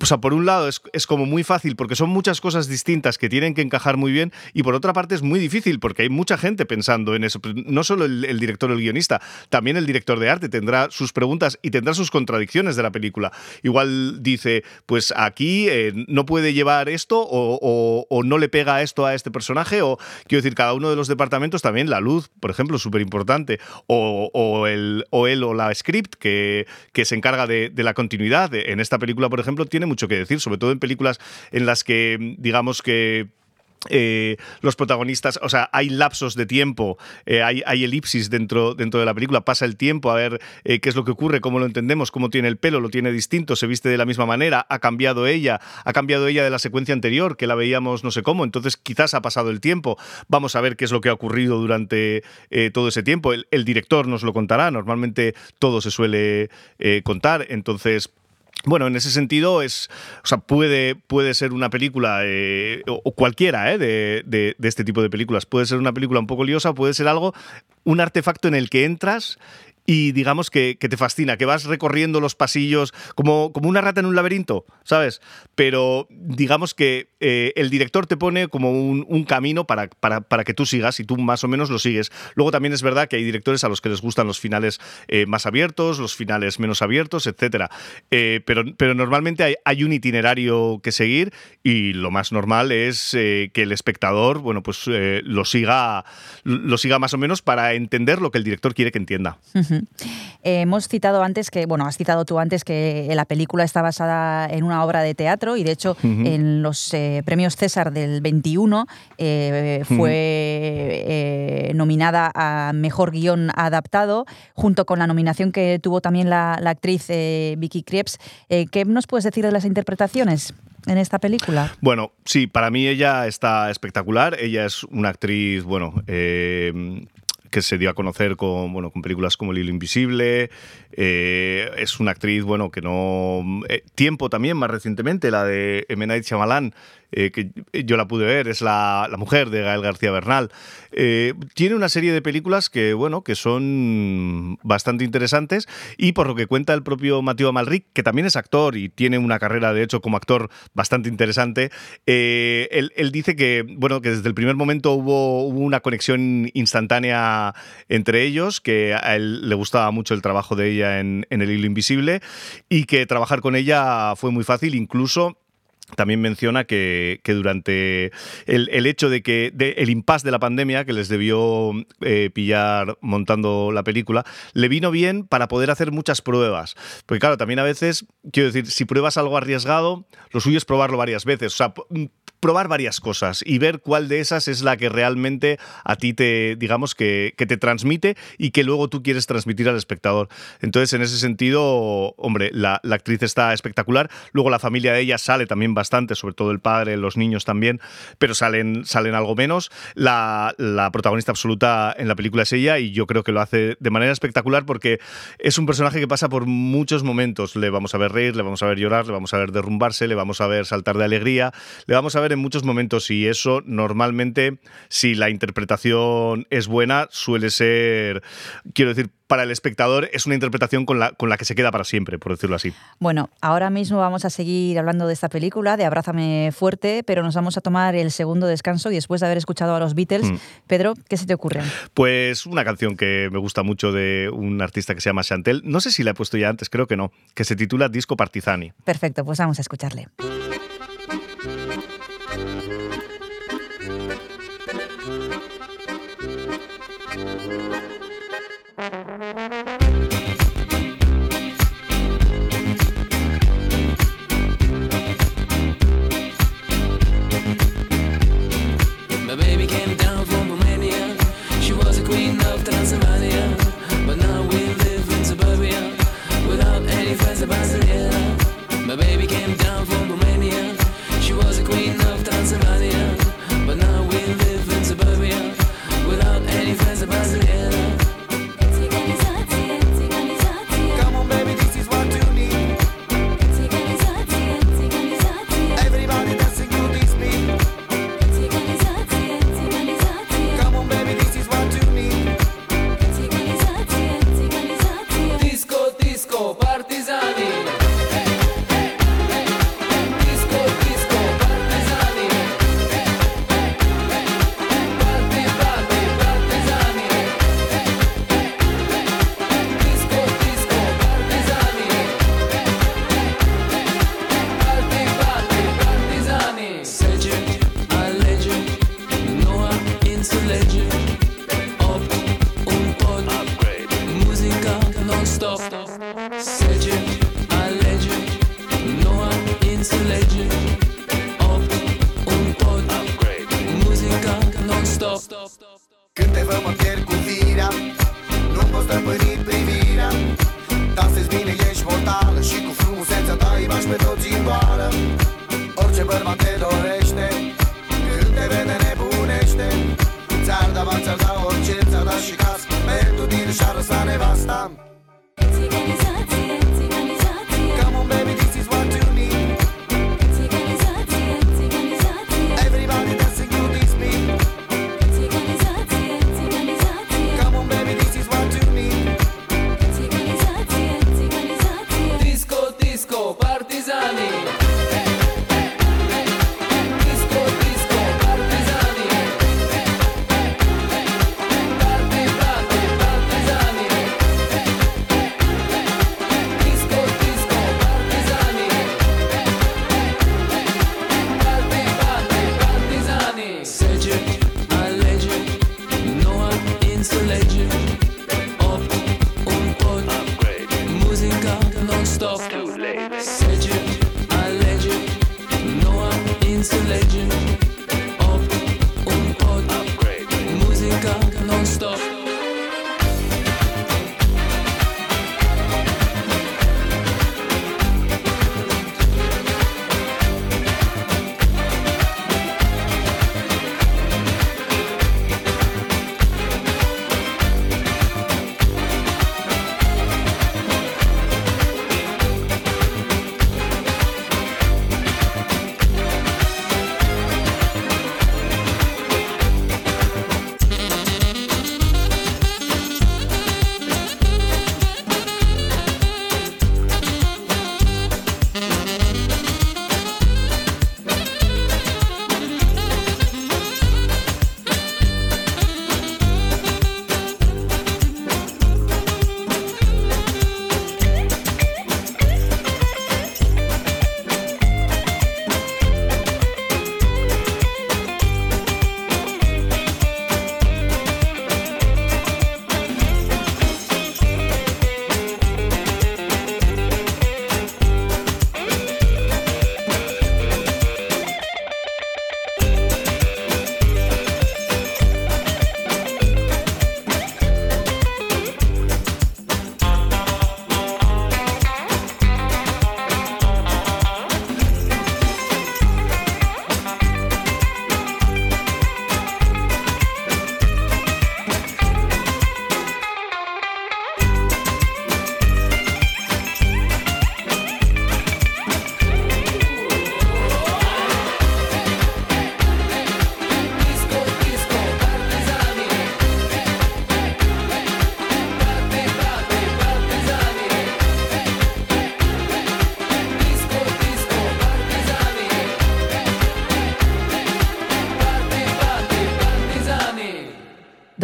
o sea, por un lado es, es como muy fácil porque son muchas cosas distintas que tienen que encajar muy bien y por otra parte es muy difícil porque hay mucha gente pensando en eso. No solo el, director o el guionista, también el director de arte tendrá sus preguntas y tendrá sus contradicciones de la película. Igual dice, pues aquí eh, no puede llevar esto o, o- o no le pega esto a este personaje o quiero decir, cada uno de los departamentos también, la luz, por ejemplo, súper importante, o, o el, o él o la script que, que se encarga de, de la continuidad. En esta película, por ejemplo, tiene mucho que decir, sobre todo en películas en las que, digamos que eh, los protagonistas, o sea, hay lapsos de tiempo, eh, hay, elipsis dentro, dentro de la película, pasa el tiempo a ver eh, qué es lo que ocurre, cómo lo entendemos, cómo tiene el pelo, lo tiene distinto, se viste de la misma manera, ha cambiado ella, ha cambiado ella de la secuencia anterior, que la veíamos no sé cómo, entonces quizás ha pasado el tiempo, vamos a ver qué es lo que ha ocurrido durante todo ese tiempo, el, director nos lo contará, normalmente todo se suele contar, entonces Bueno, en ese sentido es, o sea, puede, puede ser una película eh, o, cualquiera eh, de, de- de este tipo de películas. Puede ser una película un poco liosa, puede ser algo, un artefacto en el que entras y digamos que, te fascina, que vas recorriendo los pasillos como, como una rata en un laberinto, ¿sabes? Pero digamos que eh, el director te pone como un, camino para, para, para que tú sigas y tú más o menos lo sigues. Luego también es verdad que hay directores a los que les gustan los finales eh, más abiertos, los finales menos abiertos, etcétera. Eh, pero, pero normalmente hay, hay un itinerario que seguir y lo más normal es eh, que el espectador, bueno, pues lo siga, lo siga más o menos para entender lo que el director quiere que entienda. Eh, hemos citado antes que, bueno, has citado tú antes que la película está basada en una obra de teatro y de hecho en los eh, premios César del 21 eh, fue eh, nominada a Mejor Guión Adaptado junto con la nominación que tuvo también la, la actriz eh, Vicky Krieps. Eh, ¿Qué nos puedes decir de las interpretaciones en esta película? Bueno, sí, para mí ella está espectacular. Ella es una actriz, bueno, eh, que se dio a conocer con, bueno, con películas como El hilo invisible. Eh, es una actriz, bueno, que no... eh, tiempo también, más recientemente, la de M. Night eh, que yo la pude ver, es la, la mujer de Gael García Bernal. Eh, tiene una serie de películas que, bueno, que son bastante interesantes y por lo que cuenta el propio Mateo Amalric, que también es actor y tiene una carrera, de hecho, como actor bastante interesante, eh, él, él dice que, bueno, que desde el primer momento hubo, hubo una conexión instantánea entre ellos, que a él le gustaba mucho el trabajo de ella en, en El Hilo Invisible y que trabajar con ella fue muy fácil, incluso también menciona que, durante el, hecho de que de el impasse de la pandemia que les debió eh, pillar montando la película, le vino bien para poder hacer muchas pruebas. Porque claro, también a veces, quiero decir, si pruebas algo arriesgado, lo suyo es probarlo varias veces. O sea, probar varias cosas y ver cuál de esas es la que realmente a ti te, digamos, que, te transmite y que luego tú quieres transmitir al espectador. Entonces, en ese sentido, hombre, la, la actriz está espectacular. Luego la familia de ella sale también bastante, sobre todo el padre, los niños también, pero salen, salen algo menos. La, la protagonista absoluta en la película es ella y yo creo que lo hace de manera espectacular porque es un personaje que pasa por muchos momentos. Le vamos a ver reír, le vamos a ver llorar, le vamos a ver derrumbarse, le vamos a ver saltar de alegría, le vamos a ver en muchos momentos y eso normalmente, si la interpretación es buena, suele ser, quiero decir, para el espectador es una interpretación con la, con la que se queda para siempre, por decirlo así. Bueno, ahora mismo vamos a seguir hablando de esta película, de Abrázame fuerte, pero nos vamos a tomar el segundo descanso y después de haber escuchado a los Beatles, Mm. Pedro, ¿qué se te ocurre? Pues una canción que me gusta mucho de un artista que se llama Chantel, no sé si la he puesto ya antes, creo que no, que se titula Disco Partizani. Perfecto, pues vamos a escucharle.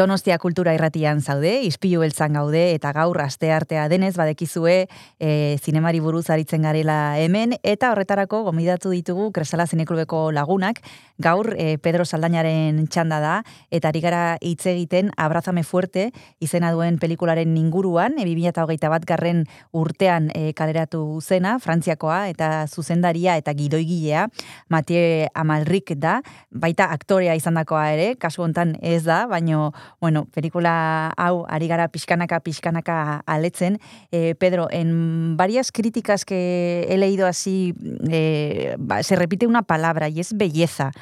Donostia kultura irratian zaude, izpilu beltzan gaude, eta gaur asteartea denez badekizue e, zinemari buruz aritzen garela hemen, eta horretarako gomidatu ditugu Kresala Zineklubeko lagunak, gaur e, Pedro Saldañaren txanda da, eta ari gara hitz egiten Abrazame Fuerte izena duen pelikularen inguruan, e, 2008 bat garren urtean e, kaleratu zena, Frantziakoa, eta zuzendaria eta gidoigilea, Mathieu Amalrik da, baita aktorea izandakoa ere, kasu hontan ez da, baino bueno, pelikula hau ari gara pixkanaka pixkanaka aletzen. Eh, Pedro, en varias críticas que he leído así, eh, se repite una palabra y es belleza.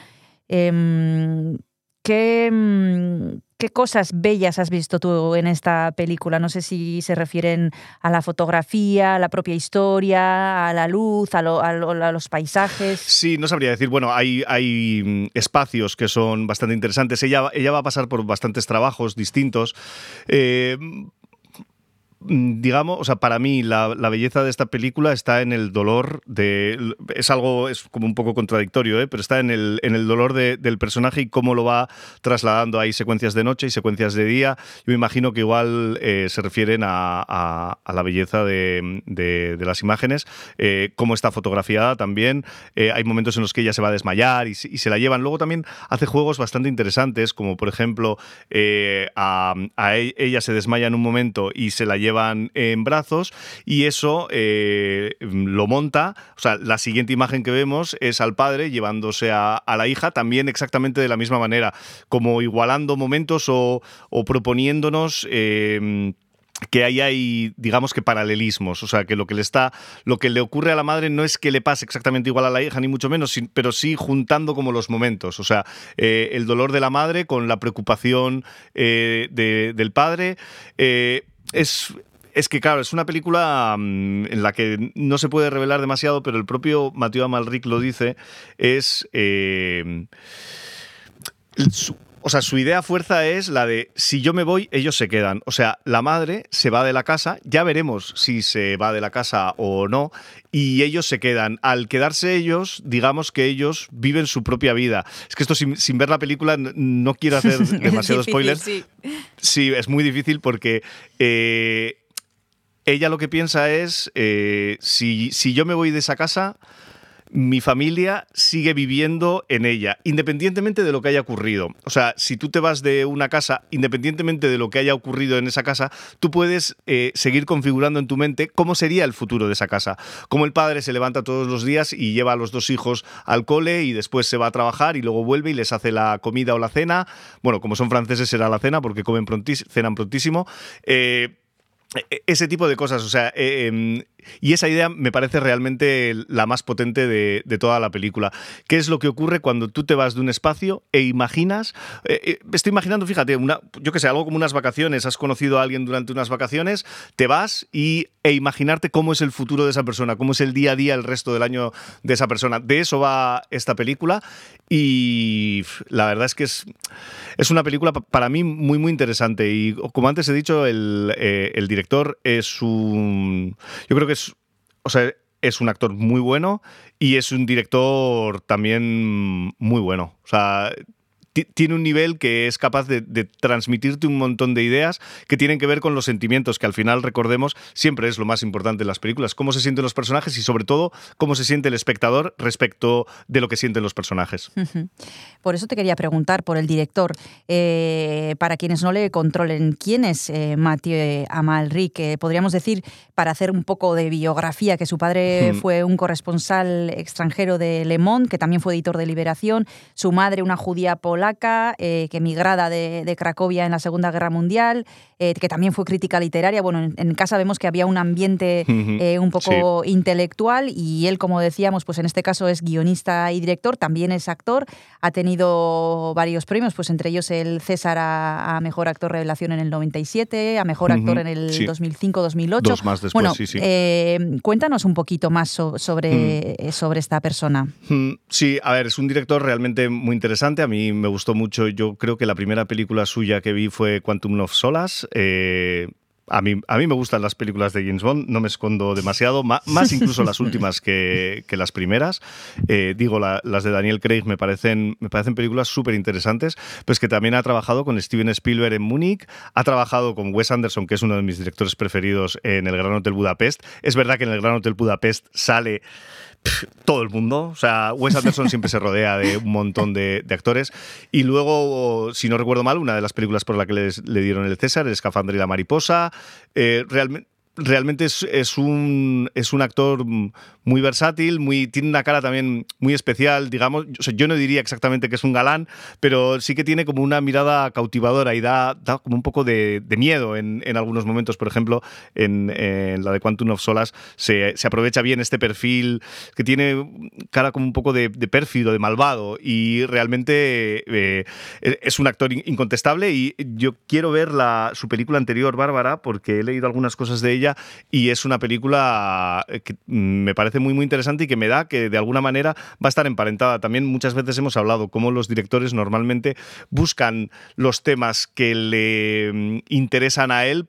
Em, ¿qué, mm, ¿Qué cosas bellas has visto tú en esta película? No sé si se refieren a la fotografía, a la propia historia, a la luz, a, lo- a lo- a los paisajes. Sí, no sabría decir. Bueno, hay, hay mm, espacios que son bastante interesantes. Ella, ella va a pasar por bastantes trabajos distintos. Eh, digamos, o sea, para mí la, la belleza de esta película está en el dolor de... Es algo, es como un poco contradictorio, ¿eh? pero está en el, en el dolor de- del personaje y cómo lo va trasladando. Hay secuencias de noche y secuencias de día. Yo me imagino que igual eh, se refieren a, a- la belleza de, de- las imágenes, eh, cómo está fotografiada también. Eh, hay momentos en los que ella se va a desmayar y, se- la llevan. Luego también hace juegos bastante interesantes, como por ejemplo, a, e- ella se desmaya en un momento y se la llevan en brazos y eso eh, lo monta. O sea, la siguiente imagen que vemos es al padre llevándose a, la hija también exactamente de la misma manera, como igualando momentos o, proponiéndonos... eh, que ahí hay, digamos que paralelismos, o sea, que lo que le está, lo que le ocurre a la madre no es que le pase exactamente igual a la hija, ni mucho menos, pero sí juntando como los momentos, o sea, eh, el dolor de la madre con la preocupación eh, de- del padre, es... Es que, claro, es una película mm, en la que no se puede revelar demasiado, pero el propio Mathieu Amalric lo dice, es... eh, o sea, su idea fuerza es la de si yo me voy, ellos se quedan. O sea, la madre se va de la casa, ya veremos si se va de la casa o no, y ellos se quedan. Al quedarse ellos, digamos que ellos viven su propia vida. Es que esto sin, sin ver la película no quiero hacer demasiado spoiler. sí. Sí, es muy difícil porque eh, ella lo que piensa es, eh, si, si yo me voy de esa casa, mi familia sigue viviendo en ella, independientemente de lo que haya ocurrido. O sea, si tú te vas de una casa, independientemente de lo que haya ocurrido en esa casa, tú puedes eh, seguir configurando en tu mente cómo sería el futuro de esa casa. Cómo el padre se levanta todos los días y lleva a los dos hijos al cole y después se va a trabajar y luego vuelve y les hace la comida o la cena. Bueno, como son franceses será la cena porque comen prontis- cenan prontísimo. Eh, ese tipo de cosas, o sea, eh, em, y esa idea me parece realmente la más potente de, toda la película. ¿Qué es lo que ocurre cuando tú te vas de un espacio e imaginas? estoy imaginando, fíjate, una, yo que sé, algo como unas vacaciones. Has conocido a alguien durante unas vacaciones, te vas y, e imaginarte cómo es el futuro de esa persona, cómo es el día a día el resto del año de esa persona. De eso va esta película y la verdad es que es, es una película pa- para mí muy, muy interesante. Y como antes he dicho, el, eh, el director es un. Yo creo que es. O sea, es un actor muy bueno y es un director también muy bueno. O sea. Ti- Tiene un nivel que es capaz de, de transmitirte un montón de ideas que tienen que ver con los sentimientos, que al final, recordemos, siempre es lo más importante en las películas. Cómo se sienten los personajes y, sobre todo, cómo se siente el espectador respecto de lo que sienten los personajes. Por eso te quería preguntar por el director. Eh, para quienes no le controlen, ¿quién es eh, Mathieu Amalric? Eh, podríamos decir, para hacer un poco de biografía, que su padre fue un corresponsal extranjero de Le Monde, que también fue editor de Liberación, su madre una judía polaca, eh, que emigrada de, de Cracovia en la Segunda Guerra Mundial, eh, que también fue crítica literaria. Bueno, en, en casa vemos que había un ambiente eh, un poco intelectual y él, como decíamos, pues en este caso es guionista y director, también es actor, ha tenido varios premios, pues entre ellos el César a, a Mejor Actor Revelación en el 97, a Mejor Actor en el sí. 2005-2008. Dos más después, bueno, sí, sí. cuéntanos un poquito más so- sobre, eh, sobre esta persona. Mm, Sí, a ver, es un director realmente muy interesante. A mí me gustó mucho. Yo creo que la primera película suya que vi fue Quantum of Solace. Eh, a mí, a mí me gustan las películas de James Bond, no me escondo demasiado, ma- más incluso las últimas que, que las primeras. Eh, digo, la- las de Daniel Craig me parecen, me parecen películas súper interesantes, pues que también ha trabajado con Steven Spielberg en Múnich, ha trabajado con Wes Anderson, que es uno de mis directores preferidos en El Gran Hotel Budapest. Es verdad que en El Gran Hotel Budapest sale todo el mundo. O sea, Wes Anderson siempre se rodea de un montón de, actores. Y luego, si no recuerdo mal, una de las películas por la que le dieron el César, El Escafandra y la Mariposa. Eh, realmente. Realmente es, es un, es un actor muy versátil, muy, tiene una cara también muy especial, digamos. Yo no diría exactamente que es un galán, pero sí que tiene como una mirada cautivadora y da, como un poco de, miedo en, en algunos momentos. Por ejemplo, en, la de Quantum of Solas se, se aprovecha bien este perfil que tiene cara como un poco de, de pérfido, de malvado y realmente eh, es un actor in- incontestable y yo quiero ver la, su película anterior, Bárbara, porque he leído algunas cosas de ella y es una película que mm, me parece muy muy interesante y que me da que de alguna manera va a estar emparentada. También muchas veces hemos hablado cómo los directores normalmente buscan los temas que le mm, interesan a él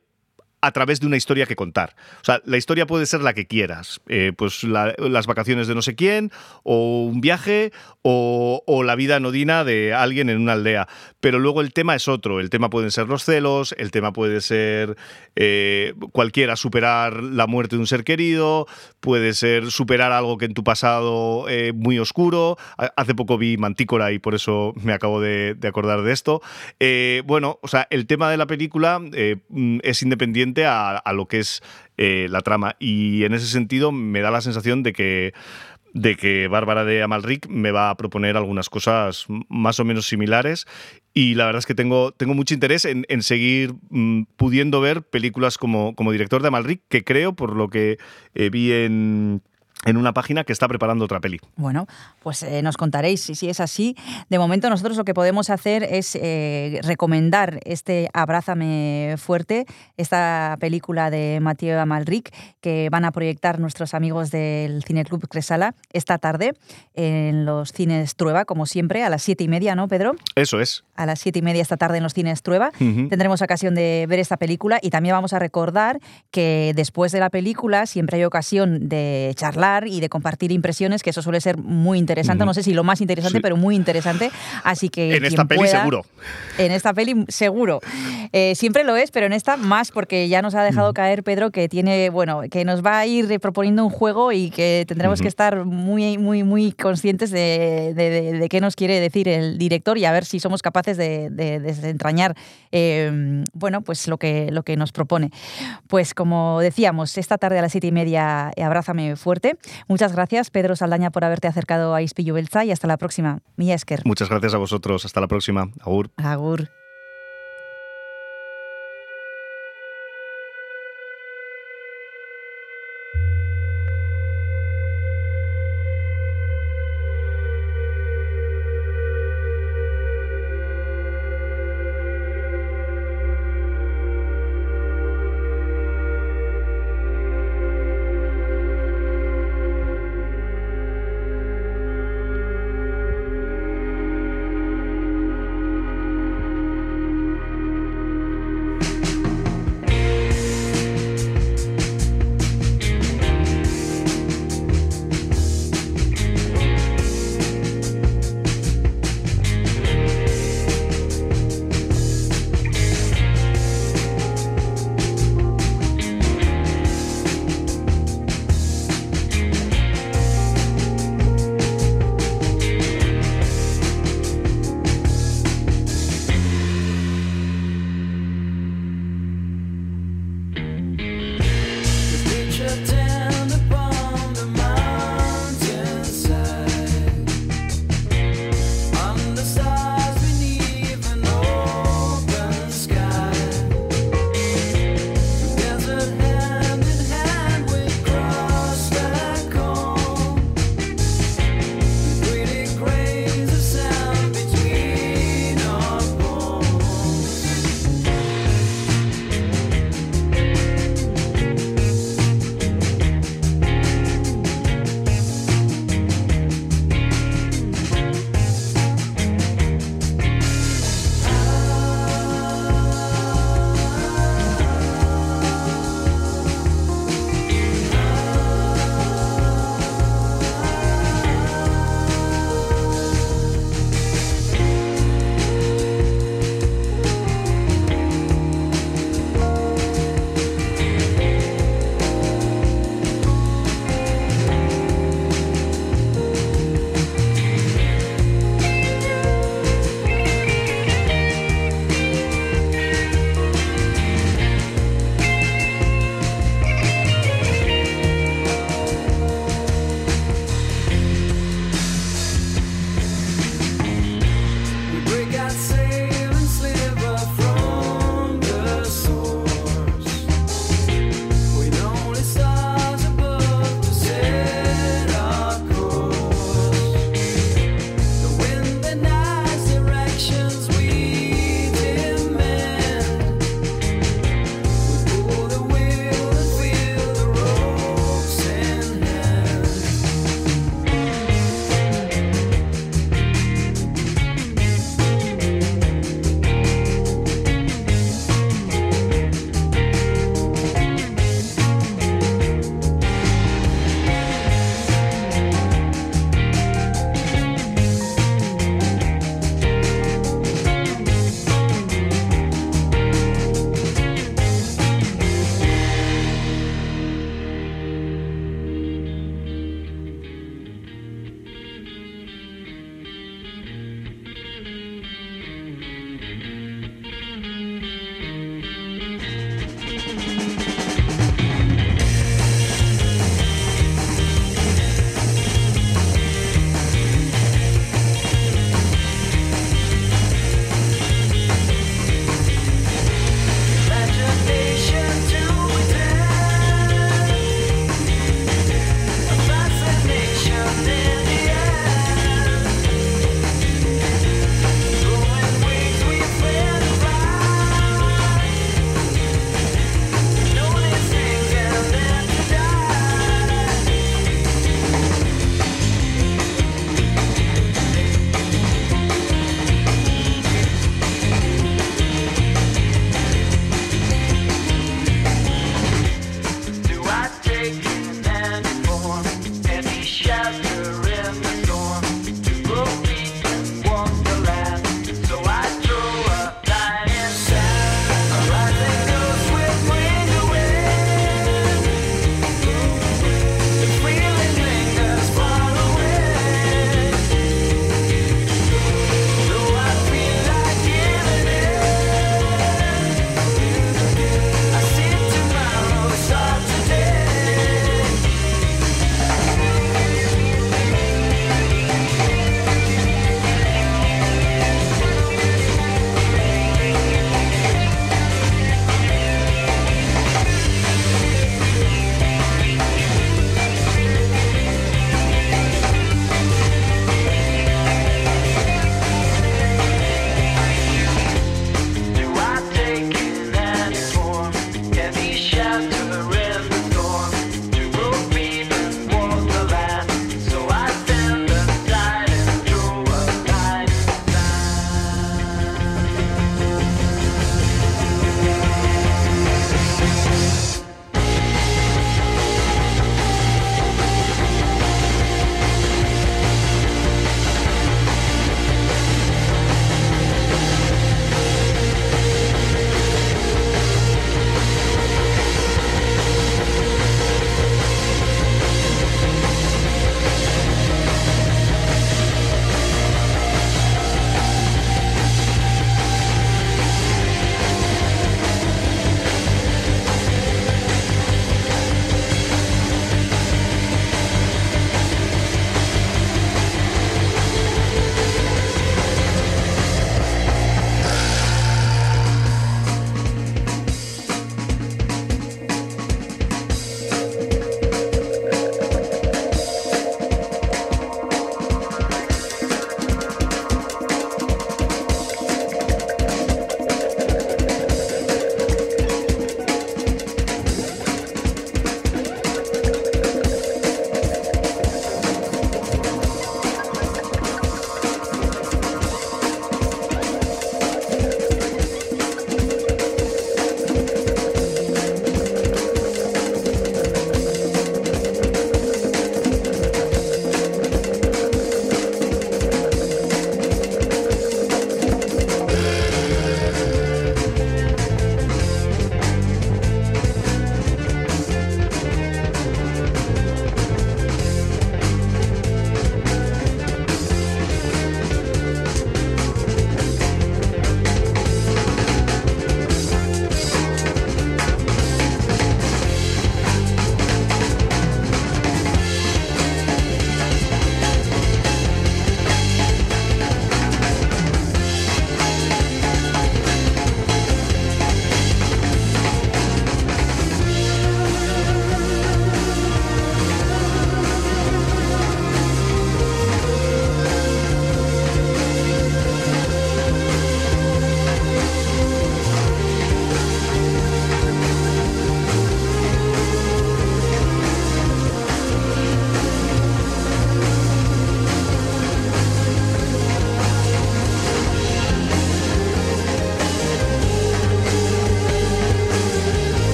a través de una historia que contar. O sea, la historia puede ser la que quieras. Eh, pues la- las vacaciones de no sé quién, o un viaje, o, la vida anodina de alguien en una aldea. Pero luego el tema es otro. El tema pueden ser los celos, el tema puede ser eh, cualquiera superar la muerte de un ser querido, puede ser superar algo que en tu pasado eh, muy oscuro. Ha- Hace poco vi Mantícora y por eso me acabo de, de acordar de esto. Eh, bueno, o sea, el tema de la película mm, es independiente a, lo que es eh, la trama. Y en ese sentido me da la sensación de que de que Bárbara de Amalric me va a proponer algunas cosas más o menos similares. Y la verdad es que tengo, tengo mucho interés en, en seguir mm, pudiendo ver películas como, como director de Amalric, que creo, por lo que eh, vi en, en una página, que está preparando otra peli. Bueno, pues eh, nos contaréis si, si es así. De momento nosotros lo que podemos hacer es eh, recomendar este Abrázame fuerte, esta película de Mathieu Amalric que van a proyectar nuestros amigos del Cineclub Cresala esta tarde en los cines Trueba, como siempre, a las siete y media, ¿no, Pedro? Eso es. A las siete y media esta tarde en los cines Trueba. Ujú. Tendremos ocasión de ver esta película y también vamos a recordar que después de la película siempre hay ocasión de charlar y de compartir impresiones, que eso suele ser muy interesante. No sé si lo más interesante, Sí. pero muy interesante. Así que En esta peli pueda- seguro. En esta peli seguro. Eh, siempre lo es, pero en esta más porque ya nos ha dejado caer Pedro que tiene, bueno, que nos va a ir proponiendo un juego y que tendremos que estar muy, muy, muy conscientes de, de- de- de qué nos quiere decir el director y a ver si somos capaces de, de desentrañar, eh, bueno, pues lo que, lo que nos propone. Pues como decíamos, esta tarde a las siete y media, abrázame fuerte. Muchas gracias, Pedro Saldaña, por haberte acercado a Ispillo Belza y hasta la próxima. Milla Esker. Muchas gracias a vosotros. Hasta la próxima. Agur. Agur.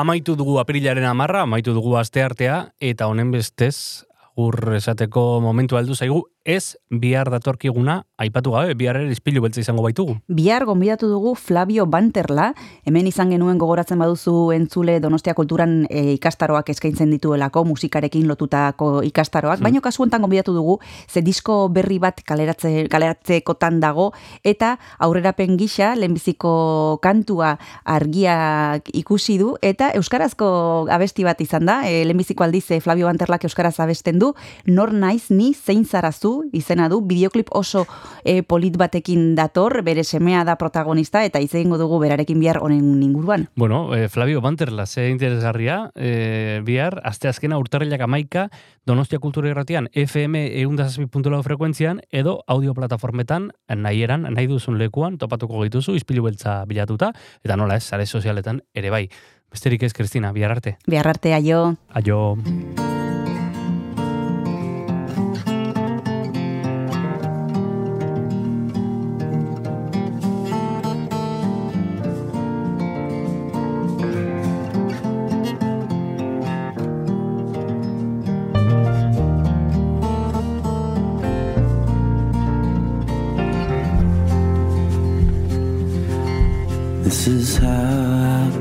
Amaitu dugu aprilaren amarra, amaitu dugu asteartea, eta honen bestez, agur esateko momentu aldu zaigu, ez bihar datorkiguna, aipatu gabe, bihar ere izpilu beltza izango baitugu. Bihar gonbidatu dugu Flavio Banterla, hemen izan genuen gogoratzen baduzu entzule Donostia Kulturan e, ikastaroak eskaintzen dituelako, musikarekin lotutako ikastaroak, baino kasu honetan gonbidatu dugu, ze disko berri bat kaleratze, kaleratzekotan dago, eta aurrerapen gisa, lehenbiziko kantua argiak ikusi du, eta euskarazko abesti bat izan da, e, lehenbiziko aldiz e, Flavio Banterlak euskaraz abesten du, nor naiz ni zein zarazu? izena du, bideoklip oso e, polit batekin dator, bere semea da protagonista, eta hitz egingo dugu berarekin bihar honen inguruan. Bueno, eh, Flavio Banterla, ze interesgarria, eh, bihar, aste azkena urtarrilak amaika, Donostia Kultura Irratian, FM eundazazpi.lau frekuentzian, edo audio plataformetan, nahieran, nahi duzun lekuan, topatuko gituzu, izpilu beltza bilatuta, eta nola ez, sare sozialetan ere bai. Besterik ez, Kristina, bihar arte. Bihar arte, aio. Aio.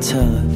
tell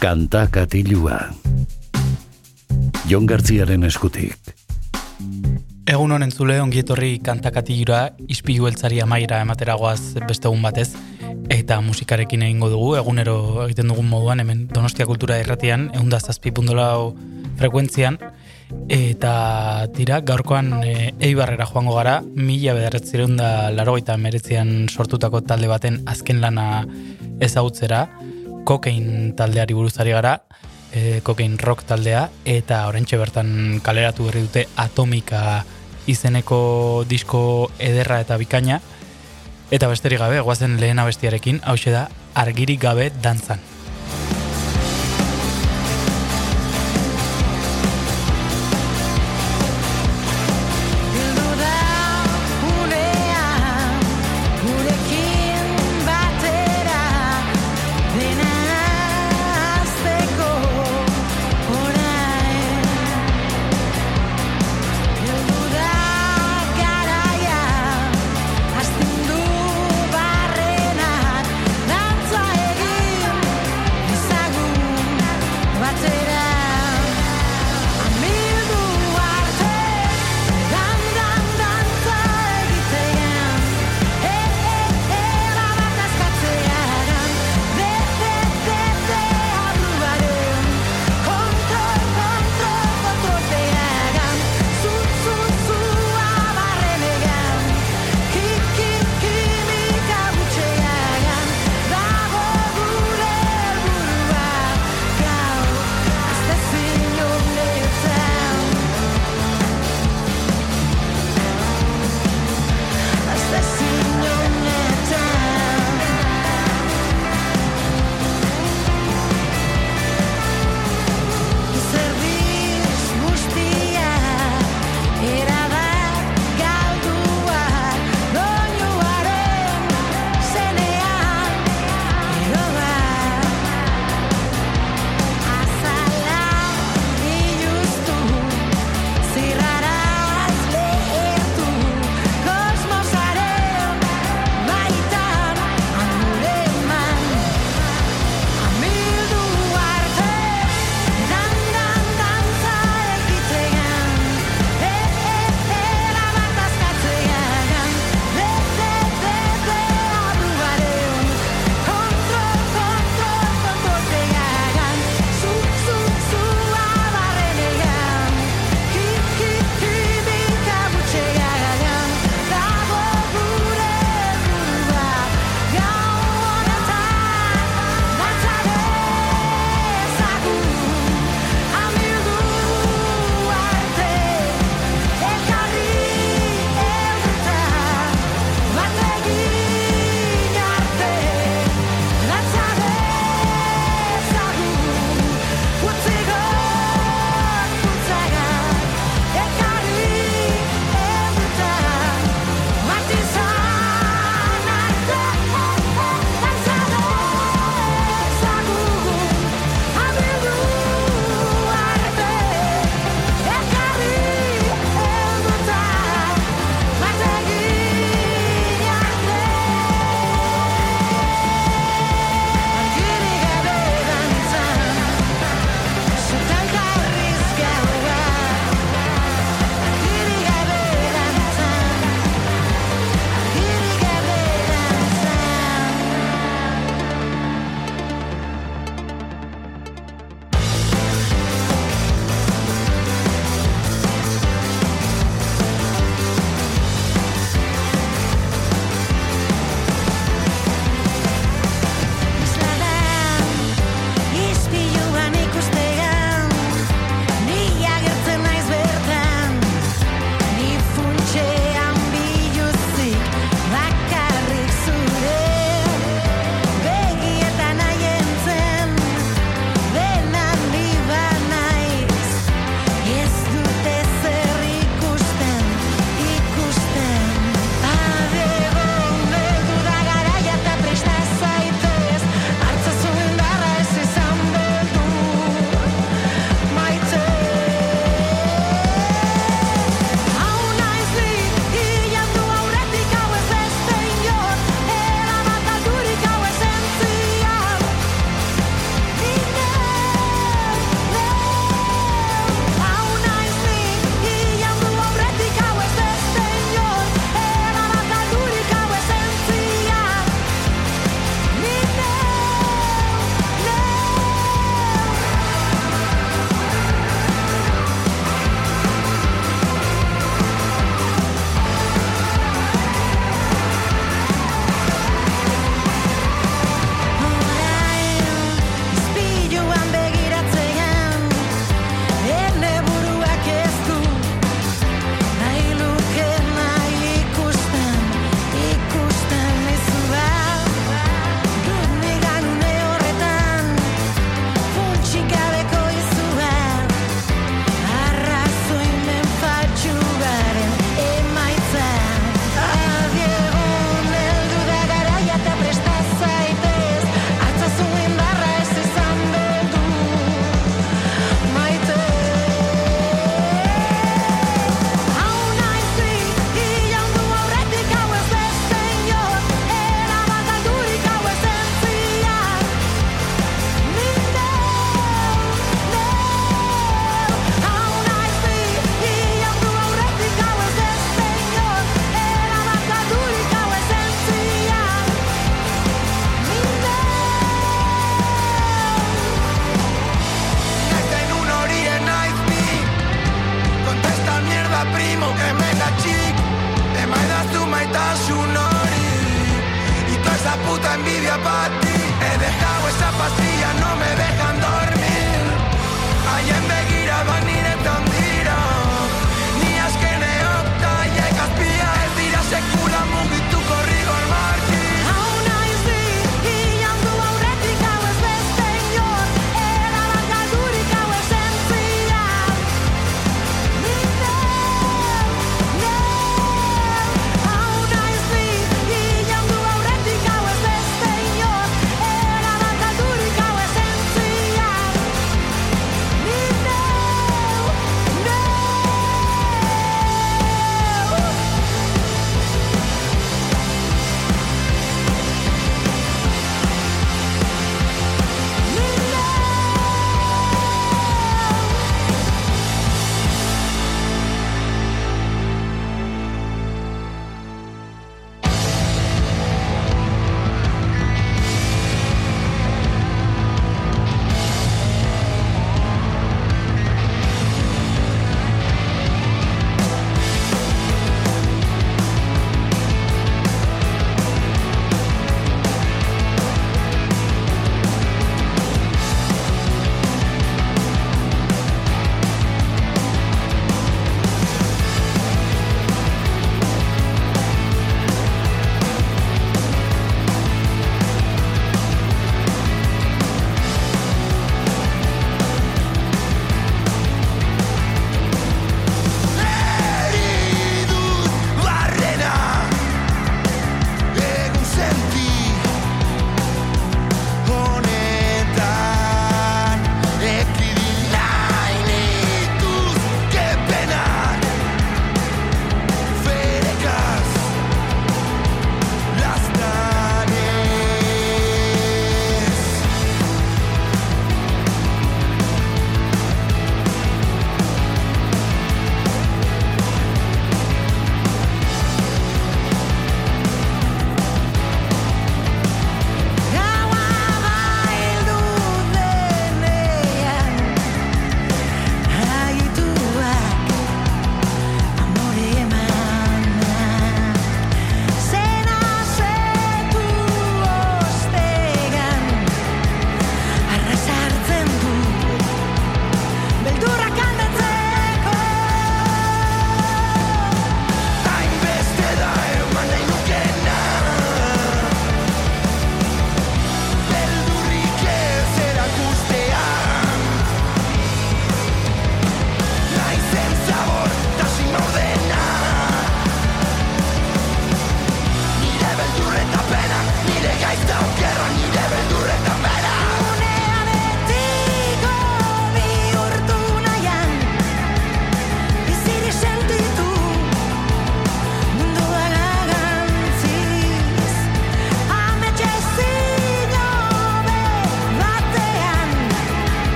Kanta katilua. Jon Gartziaren eskutik. Egun honen zule ongietorri kantakatilura ispilu eltzari amaira emateragoaz beste egun batez eta musikarekin egingo dugu egunero egiten dugun moduan hemen Donostia Kultura Irratian eunda zazpi pundolau frekuentzian eta tira gaurkoan e, eibarrera joango gara mila bederatzireun da larogeita meretzian sortutako talde baten azken lana ezagutzera kokain taldeari buruzari gara e, kokain rock taldea eta orentxe bertan kaleratu berri dute atomika izeneko disko ederra eta bikaina. Eta besterik gabe goazen lehen abestiarekin hau da argirik gabe dantzan primo e me da chic E mai da tu mai da nori Y toda esa puta envidia para ti He dejado esa pastilla, no me dejan dormir. Allá en Begira van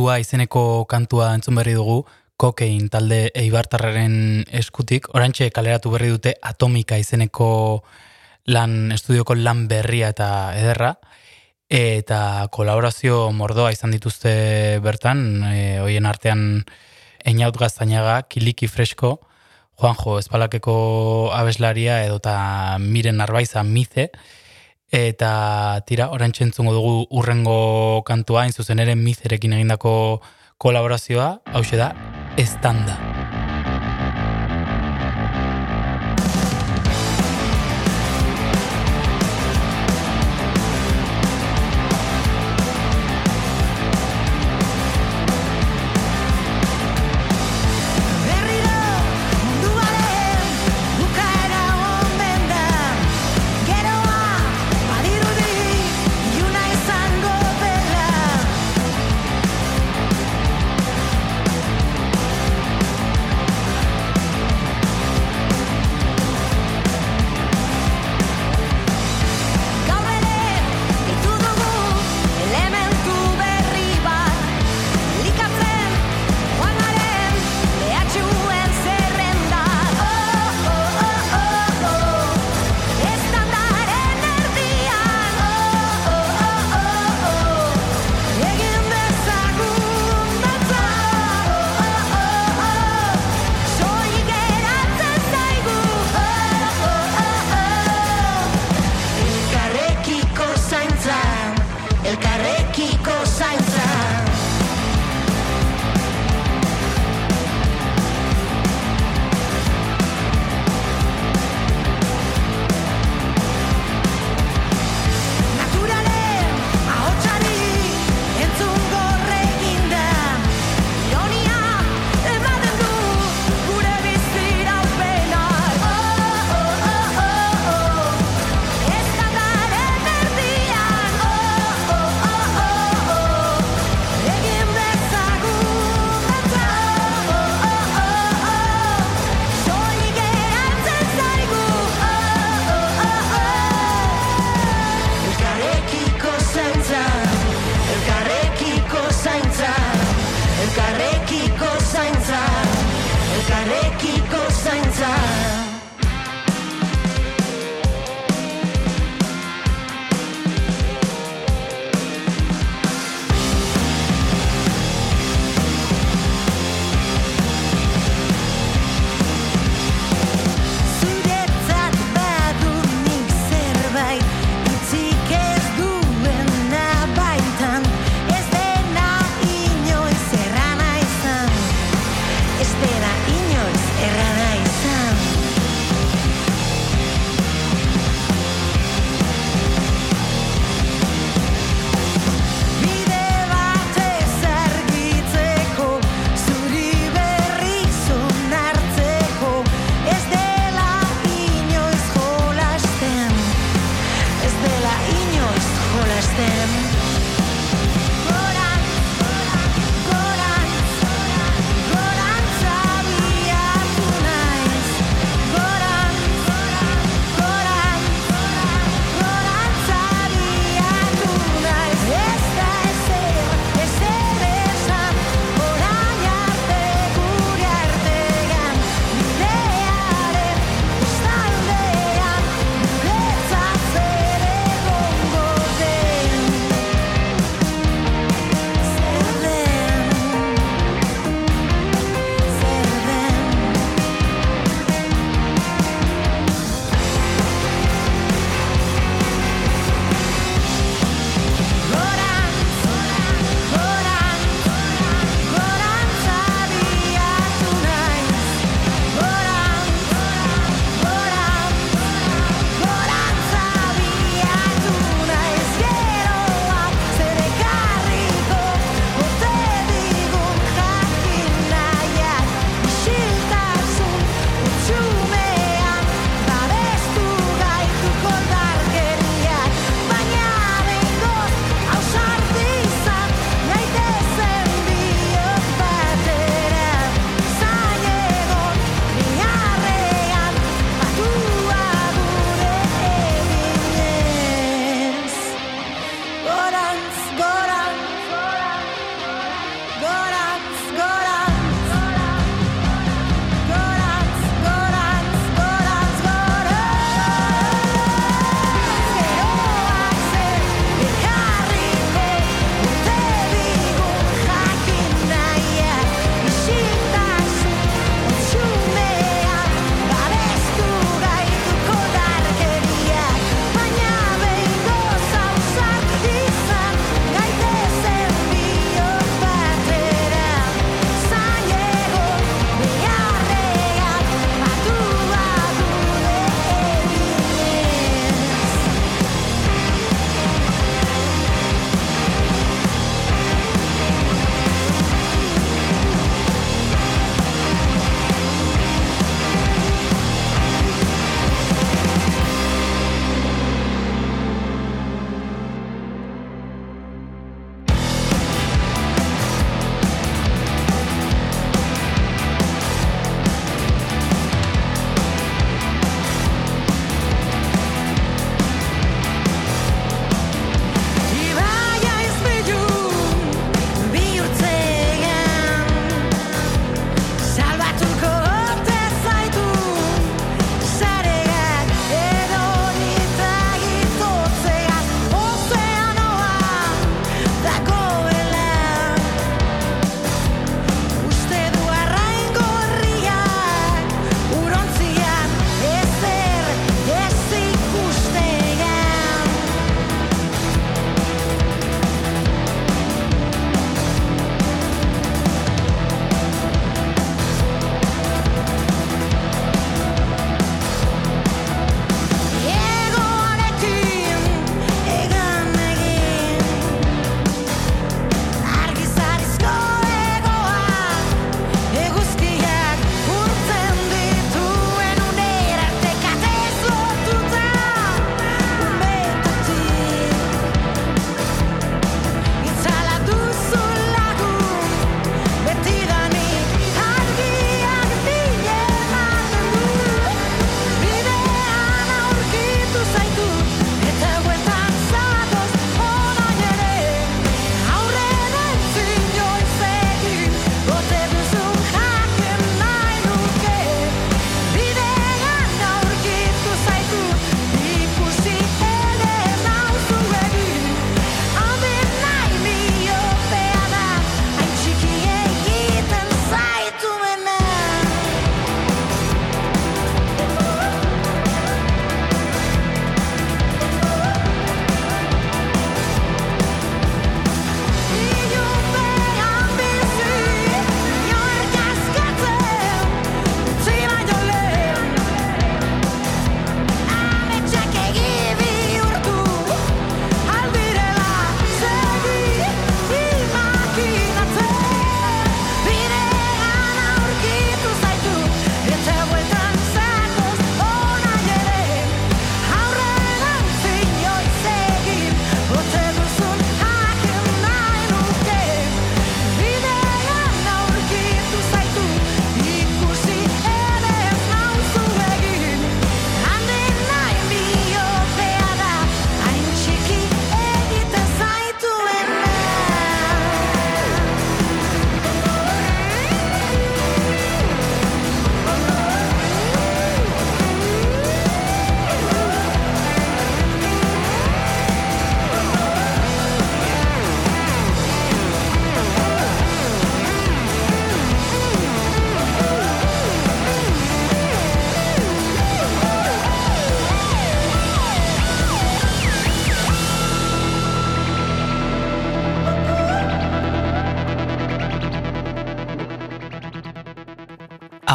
Perfektua izeneko kantua entzun berri dugu, kokein talde eibartarraren eskutik, orantxe kaleratu berri dute atomika izeneko lan, estudioko lan berria eta ederra, eta kolaborazio mordoa izan dituzte bertan, e, hoien artean Einaut Gaztainaga, Kiliki Fresko, Juanjo Espalakeko abeslaria edota Miren Arbaiza Mize, eta tira, orain entzungo dugu urrengo kantua, hain zuzen ere Mizerekin egindako kolaborazioa, hau da, estanda.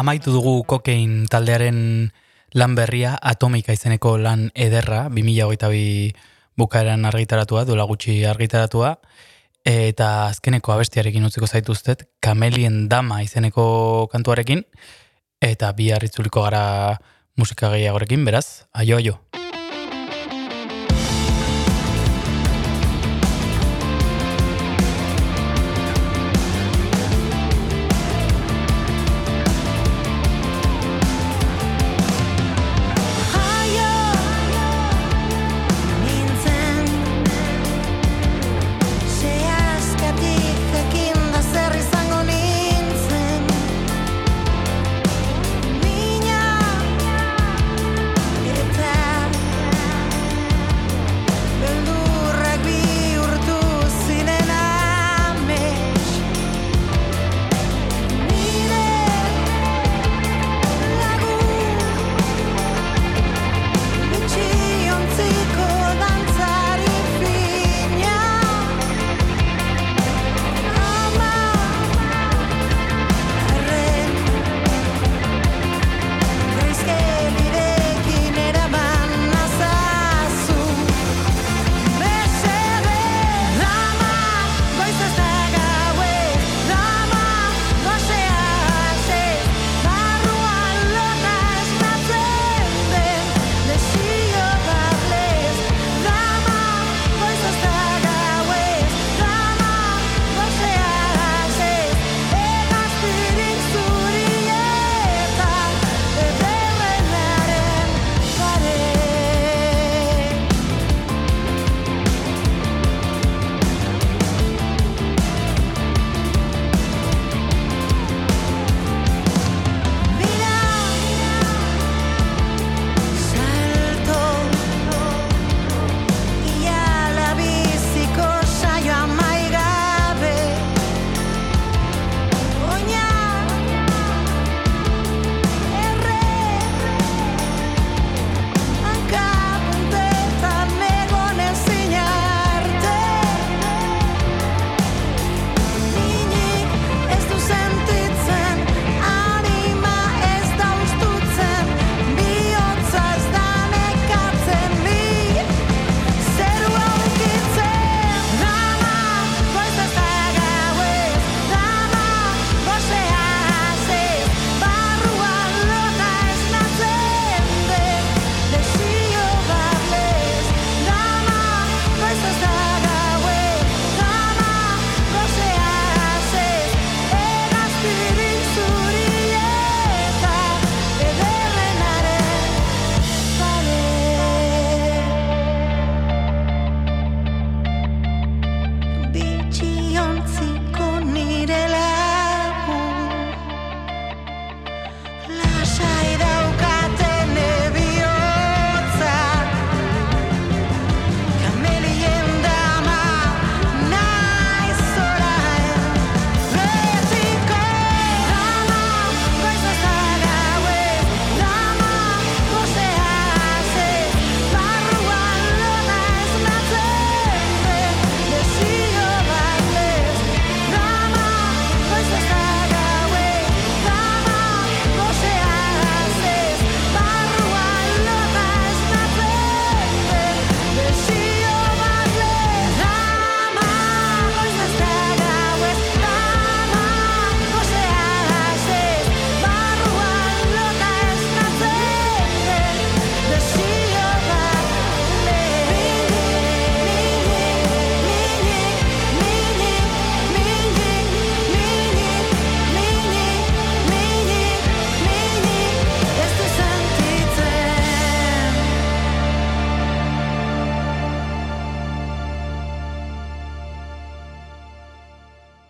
amaitu dugu kokein taldearen lan berria atomika izeneko lan ederra, 2008 bukaeran argitaratua, duela gutxi argitaratua, eta azkeneko abestiarekin utziko zaituztet, Kamelien Dama izeneko kantuarekin, eta bi harritzuliko gara musika gehiagorekin, beraz, aio aio.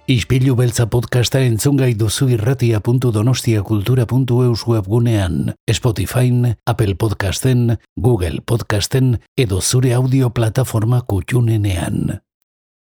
Ispilu beltza podcasta entzungai duzu irratia.donostiakultura.eus webgunean, Spotifyn, Apple Podcasten, Google Podcasten edo zure audio plataforma kutxunenean.